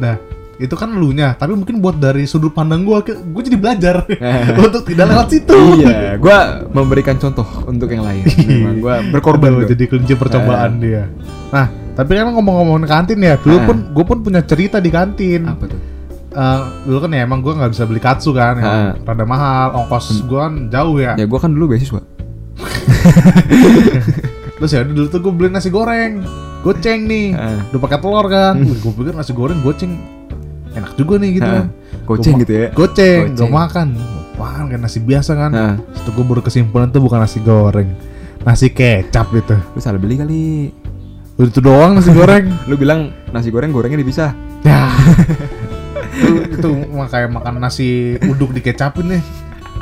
[SPEAKER 2] Nah itu kan lu nya tapi mungkin buat dari sudut pandang gua gue jadi belajar [laughs] [laughs] untuk tidak lewat situ.
[SPEAKER 1] Iya gua memberikan contoh untuk yang lain. [laughs] Memang gua berkorban
[SPEAKER 2] Aduh, jadi kelinci percobaan dia. Nah tapi kan ngomong-ngomongin kantin ya dulu
[SPEAKER 1] Ah.
[SPEAKER 2] pun gue pun punya cerita di kantin.
[SPEAKER 1] Apa tuh?
[SPEAKER 2] Eh, dulu kan ya emang gue nggak bisa beli katsu kan
[SPEAKER 1] Ah.
[SPEAKER 2] rada mahal ongkos gue kan jauh ya.
[SPEAKER 1] Ya gua kan dulu beasiswa.
[SPEAKER 2] Terus ya dulu tuh gue beli nasi goreng goceng nih.
[SPEAKER 1] Ah.
[SPEAKER 2] udah pakai telur kan. Gue pikir nasi goreng goceng enak juga nih gitu kan
[SPEAKER 1] goceng gitu ya?
[SPEAKER 2] goceng gue makan. Apaan kan nasi biasa kan? Itu gue baru kesimpulan tuh bukan nasi goreng. Nasi kecap itu
[SPEAKER 1] lu salah beli kali.
[SPEAKER 2] Udah itu doang nasi goreng. [laughs]
[SPEAKER 1] Lu bilang nasi goreng gorengnya dipisah
[SPEAKER 2] ya. [laughs] Itu, itu kayak makan nasi uduk dikecapin nih.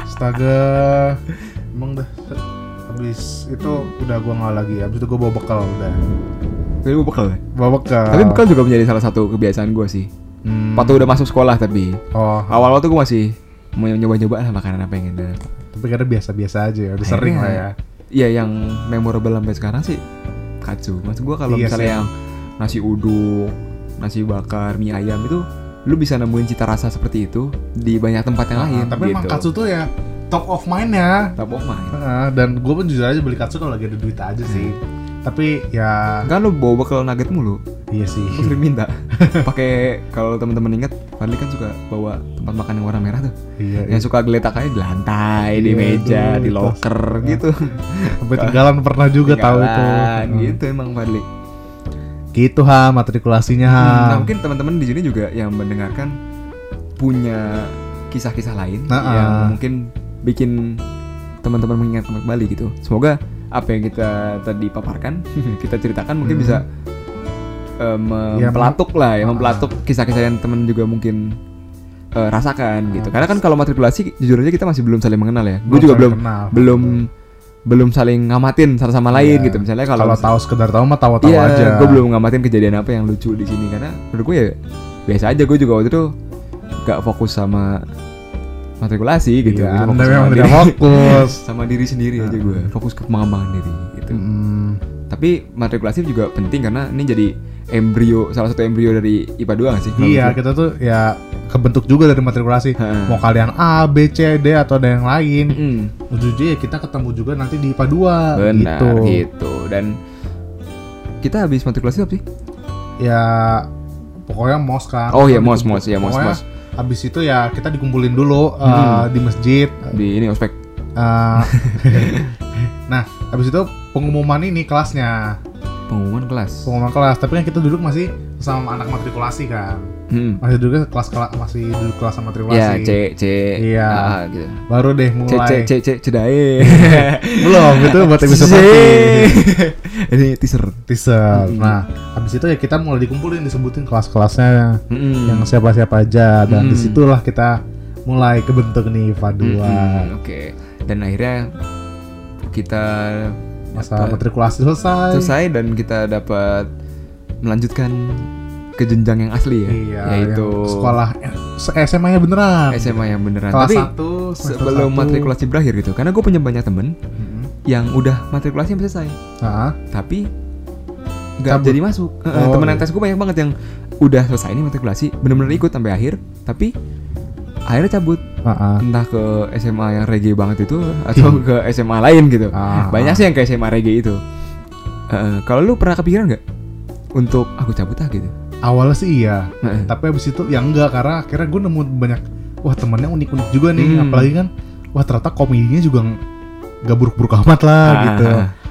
[SPEAKER 2] Astaga. Emang dah. Habis itu udah gua nggak lagi. Habis itu gua bawa bekal udah.
[SPEAKER 1] Tapi lu bekal ya?
[SPEAKER 2] bawa bekal.
[SPEAKER 1] Tapi bekal juga menjadi salah satu kebiasaan gua sih
[SPEAKER 2] Hmm.
[SPEAKER 1] waktu udah masuk sekolah tapi
[SPEAKER 2] oh
[SPEAKER 1] awal-awal tuh gua masih mau nyoba-nyoba lah makanan apa yang ada
[SPEAKER 2] tapi karena biasa-biasa aja ya udah sering lah ya
[SPEAKER 1] Iya yang memorable sampai sekarang sih katsu. Maksud gua kalau
[SPEAKER 2] Iya
[SPEAKER 1] misalnya
[SPEAKER 2] sih.
[SPEAKER 1] yang nasi uduk, nasi bakar, mie ayam itu lu bisa nemuin cita rasa seperti itu di banyak tempat yang
[SPEAKER 2] Nah,
[SPEAKER 1] lain.
[SPEAKER 2] tapi emang
[SPEAKER 1] gitu.
[SPEAKER 2] katsu tuh ya top of mind ya
[SPEAKER 1] top of mind.
[SPEAKER 2] Heeh, dan gue pun jujur aja beli katsu kalau lagi ada duit aja sih tapi ya
[SPEAKER 1] Kan lu bawa bekal nugget mulu.
[SPEAKER 2] iya sih
[SPEAKER 1] Lu sering minta. [laughs] Pakai kalau teman-teman inget, Fadli kan suka bawa tempat makan yang warna merah tuh.
[SPEAKER 2] iya, iya.
[SPEAKER 1] Yang suka geletak aja di lantai, di
[SPEAKER 2] Iya,
[SPEAKER 1] meja,
[SPEAKER 2] tuh,
[SPEAKER 1] di
[SPEAKER 2] itu.
[SPEAKER 1] locker gitu. [laughs]
[SPEAKER 2] tinggalan pernah juga tahu itu Heeh.
[SPEAKER 1] gitu emang Fadli.
[SPEAKER 2] gitu ha matrikulasinya ha
[SPEAKER 1] Hmm, Nah mungkin teman-teman di sini juga yang mendengarkan punya kisah-kisah lain
[SPEAKER 2] Nah,
[SPEAKER 1] yang
[SPEAKER 2] ah.
[SPEAKER 1] mungkin bikin teman-teman mengingat kembali gitu. Semoga apa yang kita tadi paparkan, [laughs] kita ceritakan mungkin
[SPEAKER 2] Hmm.
[SPEAKER 1] bisa
[SPEAKER 2] Ya,
[SPEAKER 1] mempelatuk lah, ya
[SPEAKER 2] Ah.
[SPEAKER 1] mempelatuk kisah-kisah yang teman juga mungkin eh, rasakan gitu. Karena kan kalau matrikulasi jujur aja kita masih belum saling mengenal ya. Gue juga belum
[SPEAKER 2] kenal.
[SPEAKER 1] belum belum saling ngamatin satu sama lain
[SPEAKER 2] Iya.
[SPEAKER 1] gitu. Misalnya
[SPEAKER 2] kalau
[SPEAKER 1] kalau
[SPEAKER 2] tahu sekedar tahu mah tahu-tahu
[SPEAKER 1] Iya,
[SPEAKER 2] aja
[SPEAKER 1] gue belum ngamatin kejadian apa yang lucu di sini karena menurut gue ya biasa aja. Gue juga waktu itu gak fokus sama matrikulasi gitu.
[SPEAKER 2] Iya,
[SPEAKER 1] Gue
[SPEAKER 2] anda memang
[SPEAKER 1] sama
[SPEAKER 2] tidak
[SPEAKER 1] diri- [laughs]
[SPEAKER 2] fokus
[SPEAKER 1] sama diri sendiri aja gue. Fokus ke pengembangan diri gitu.
[SPEAKER 2] Mm,
[SPEAKER 1] Tapi matrikulasi juga penting karena ini jadi embrio salah satu embrio dari IPA 2 gak sih?
[SPEAKER 2] Iya kita tuh ya kebentuk juga dari matrikulasi
[SPEAKER 1] Heeh.
[SPEAKER 2] mau kalian A B C D atau ada yang lain
[SPEAKER 1] lu? Mm,
[SPEAKER 2] ujung-ujungnya ya kita ketemu juga nanti di IPA 2
[SPEAKER 1] benar
[SPEAKER 2] gitu
[SPEAKER 1] gitu. Dan kita habis matrikulasi apa sih?
[SPEAKER 2] ya pokoknya mos kan
[SPEAKER 1] Oh iya, mos, mos, iya, mos, mos.
[SPEAKER 2] Habis itu ya kita dikumpulin dulu uh,
[SPEAKER 1] Hmm.
[SPEAKER 2] di masjid
[SPEAKER 1] Di ini ospek.
[SPEAKER 2] Uh, [laughs] nah habis itu pengumuman ini kelasnya
[SPEAKER 1] Pengumuman kelas.
[SPEAKER 2] pengumuman kelas tapi kan kita duduk masih sama anak matrikulasi kan
[SPEAKER 1] Hmm.
[SPEAKER 2] masih duduk kelas kelas masih duduk kelas sama matrikulasi
[SPEAKER 1] Ya, C, C,
[SPEAKER 2] Iya.
[SPEAKER 1] A, gitu.
[SPEAKER 2] baru deh
[SPEAKER 1] C, C,
[SPEAKER 2] mulai
[SPEAKER 1] C, C, cedae.
[SPEAKER 2] belum itu buat episode
[SPEAKER 1] C. [laughs] Ini teaser.
[SPEAKER 2] teaser
[SPEAKER 1] Hmm.
[SPEAKER 2] nah habis itu ya kita mulai dikumpulin disebutin kelas-kelasnya
[SPEAKER 1] Mm-mm.
[SPEAKER 2] yang siapa-siapa aja dan
[SPEAKER 1] Hmm.
[SPEAKER 2] di situlah kita mulai kebentuk nih IPA 2
[SPEAKER 1] Mm-mm, Oke. Dan akhirnya kita
[SPEAKER 2] masa
[SPEAKER 1] dapat-
[SPEAKER 2] matrikulasi selesai.
[SPEAKER 1] Selesai dan kita dapat melanjutkan ke jenjang yang asli ya,
[SPEAKER 2] iya
[SPEAKER 1] yaitu
[SPEAKER 2] yang sekolah SMA nya beneran.
[SPEAKER 1] SMA yang beneran.
[SPEAKER 2] kelas
[SPEAKER 1] Tapi
[SPEAKER 2] 1
[SPEAKER 1] sebelum matrikulasi berakhir gitu, karena gue punya banyak temen yang udah matrikulasi sampai selesai,
[SPEAKER 2] nah,
[SPEAKER 1] tapi nggak jadi masuk.
[SPEAKER 2] Oh,
[SPEAKER 1] Temen
[SPEAKER 2] iya.
[SPEAKER 1] tes gue banyak banget yang udah selesai nih matrikulasi, bener-bener ikut sampai akhir, tapi akhirnya cabut
[SPEAKER 2] ah.
[SPEAKER 1] entah ke SMA yang reggae banget itu [laughs] atau ke SMA lain gitu.
[SPEAKER 2] Ah,
[SPEAKER 1] Banyak sih yang ke SMA reggae itu. Heeh, kalau lu pernah kepikiran nggak untuk aku cabut ah gitu?
[SPEAKER 2] awalnya sih iya
[SPEAKER 1] Heeh.
[SPEAKER 2] tapi abis itu ya enggak karena akhirnya gue nemu banyak wah temennya unik-unik juga nih
[SPEAKER 1] Hmm.
[SPEAKER 2] apalagi kan wah ternyata komedinya juga ng- nggak buruk-buruk amat lah
[SPEAKER 1] Ah,
[SPEAKER 2] gitu.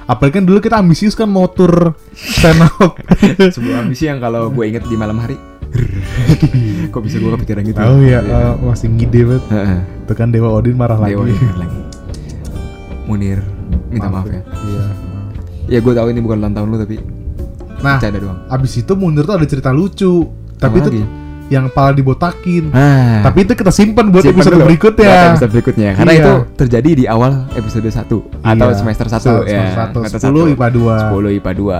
[SPEAKER 2] Apalagi kan dulu kita ambisius kan mau tur stand [laughs]
[SPEAKER 1] Sebuah ambisi yang kalau gue inget di malam hari, [laughs] kok bisa gue kepikiran gitu?
[SPEAKER 2] tahu ya
[SPEAKER 1] Iya.
[SPEAKER 2] eh, masih ngide banget itu kan Dewa Odin marah lagi
[SPEAKER 1] Dewa ingat lagi. Munir, minta maaf, ya.
[SPEAKER 2] iya
[SPEAKER 1] Ya gue tahu ini bukan ulang tahun lu tapi
[SPEAKER 2] nah
[SPEAKER 1] bercanda doang.
[SPEAKER 2] abis itu Munir tuh ada cerita lucu tapi itu
[SPEAKER 1] lagi?
[SPEAKER 2] Yang pala dibotakin
[SPEAKER 1] Ah.
[SPEAKER 2] tapi itu kita simpan buat
[SPEAKER 1] Simpan
[SPEAKER 2] episode
[SPEAKER 1] dulu.
[SPEAKER 2] berikutnya
[SPEAKER 1] Buat episode berikutnya karena
[SPEAKER 2] Iya.
[SPEAKER 1] itu terjadi di awal episode 1 atau
[SPEAKER 2] Iya.
[SPEAKER 1] semester 1
[SPEAKER 2] Se-
[SPEAKER 1] ya.
[SPEAKER 2] semester satu.
[SPEAKER 1] Semester
[SPEAKER 2] 10 IPA 2
[SPEAKER 1] 10 IPA 2.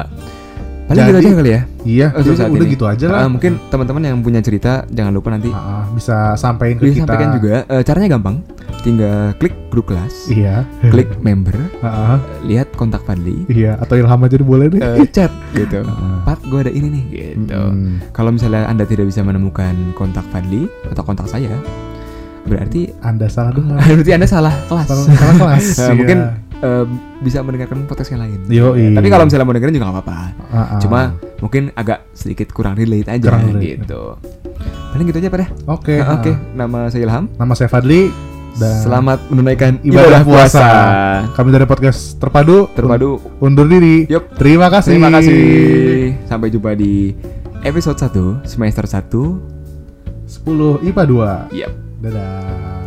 [SPEAKER 1] Paling gitu
[SPEAKER 2] Jadi-
[SPEAKER 1] aja kali ya.
[SPEAKER 2] iya
[SPEAKER 1] Oh,
[SPEAKER 2] jadi udah
[SPEAKER 1] ini.
[SPEAKER 2] gitu aja lah
[SPEAKER 1] Ah, mungkin teman-teman yang punya cerita jangan lupa nanti
[SPEAKER 2] Ah, ah, bisa sampaikan ke
[SPEAKER 1] bisa
[SPEAKER 2] kita
[SPEAKER 1] sampaikan juga. Eh, caranya gampang. Tinggal klik grup kelas,
[SPEAKER 2] Iya.
[SPEAKER 1] klik [laughs] member,
[SPEAKER 2] Heeh.
[SPEAKER 1] lihat kontak Fadli,
[SPEAKER 2] Iya, atau Ilham aja boleh deh.
[SPEAKER 1] eh, chat gitu.
[SPEAKER 2] Heeh.
[SPEAKER 1] Pat, gue ada ini nih gitu.
[SPEAKER 2] Mm.
[SPEAKER 1] Kalau misalnya Anda tidak bisa menemukan kontak Fadli atau kontak saya, berarti
[SPEAKER 2] Anda salah [laughs] dengar.
[SPEAKER 1] berarti Anda salah kelas.
[SPEAKER 2] salah, salah kelas. [laughs]
[SPEAKER 1] Eh,
[SPEAKER 2] Iya.
[SPEAKER 1] Mungkin eh, bisa mendengarkan podcast yang lain.
[SPEAKER 2] Yoi.
[SPEAKER 1] Tapi kalau misalnya mau dengerin juga nggak apa-apa.
[SPEAKER 2] Ah.
[SPEAKER 1] Cuma mungkin agak sedikit kurang relate aja
[SPEAKER 2] Kurang relate.
[SPEAKER 1] gitu. Paling gitu aja pada.
[SPEAKER 2] Oke.
[SPEAKER 1] Nah, Oke,
[SPEAKER 2] ah.
[SPEAKER 1] nama saya Ilham.
[SPEAKER 2] Nama saya Fadli dan
[SPEAKER 1] Selamat menunaikan
[SPEAKER 2] ibadah
[SPEAKER 1] ibadah, puasa.
[SPEAKER 2] puasa. kami dari podcast Terpadu
[SPEAKER 1] Terpadu.
[SPEAKER 2] undur diri.
[SPEAKER 1] Yup.
[SPEAKER 2] Terima kasih.
[SPEAKER 1] Terima kasih. Sampai jumpa di episode 1 semester 1.
[SPEAKER 2] 10 IPA 2.
[SPEAKER 1] Yap.
[SPEAKER 2] Dadah.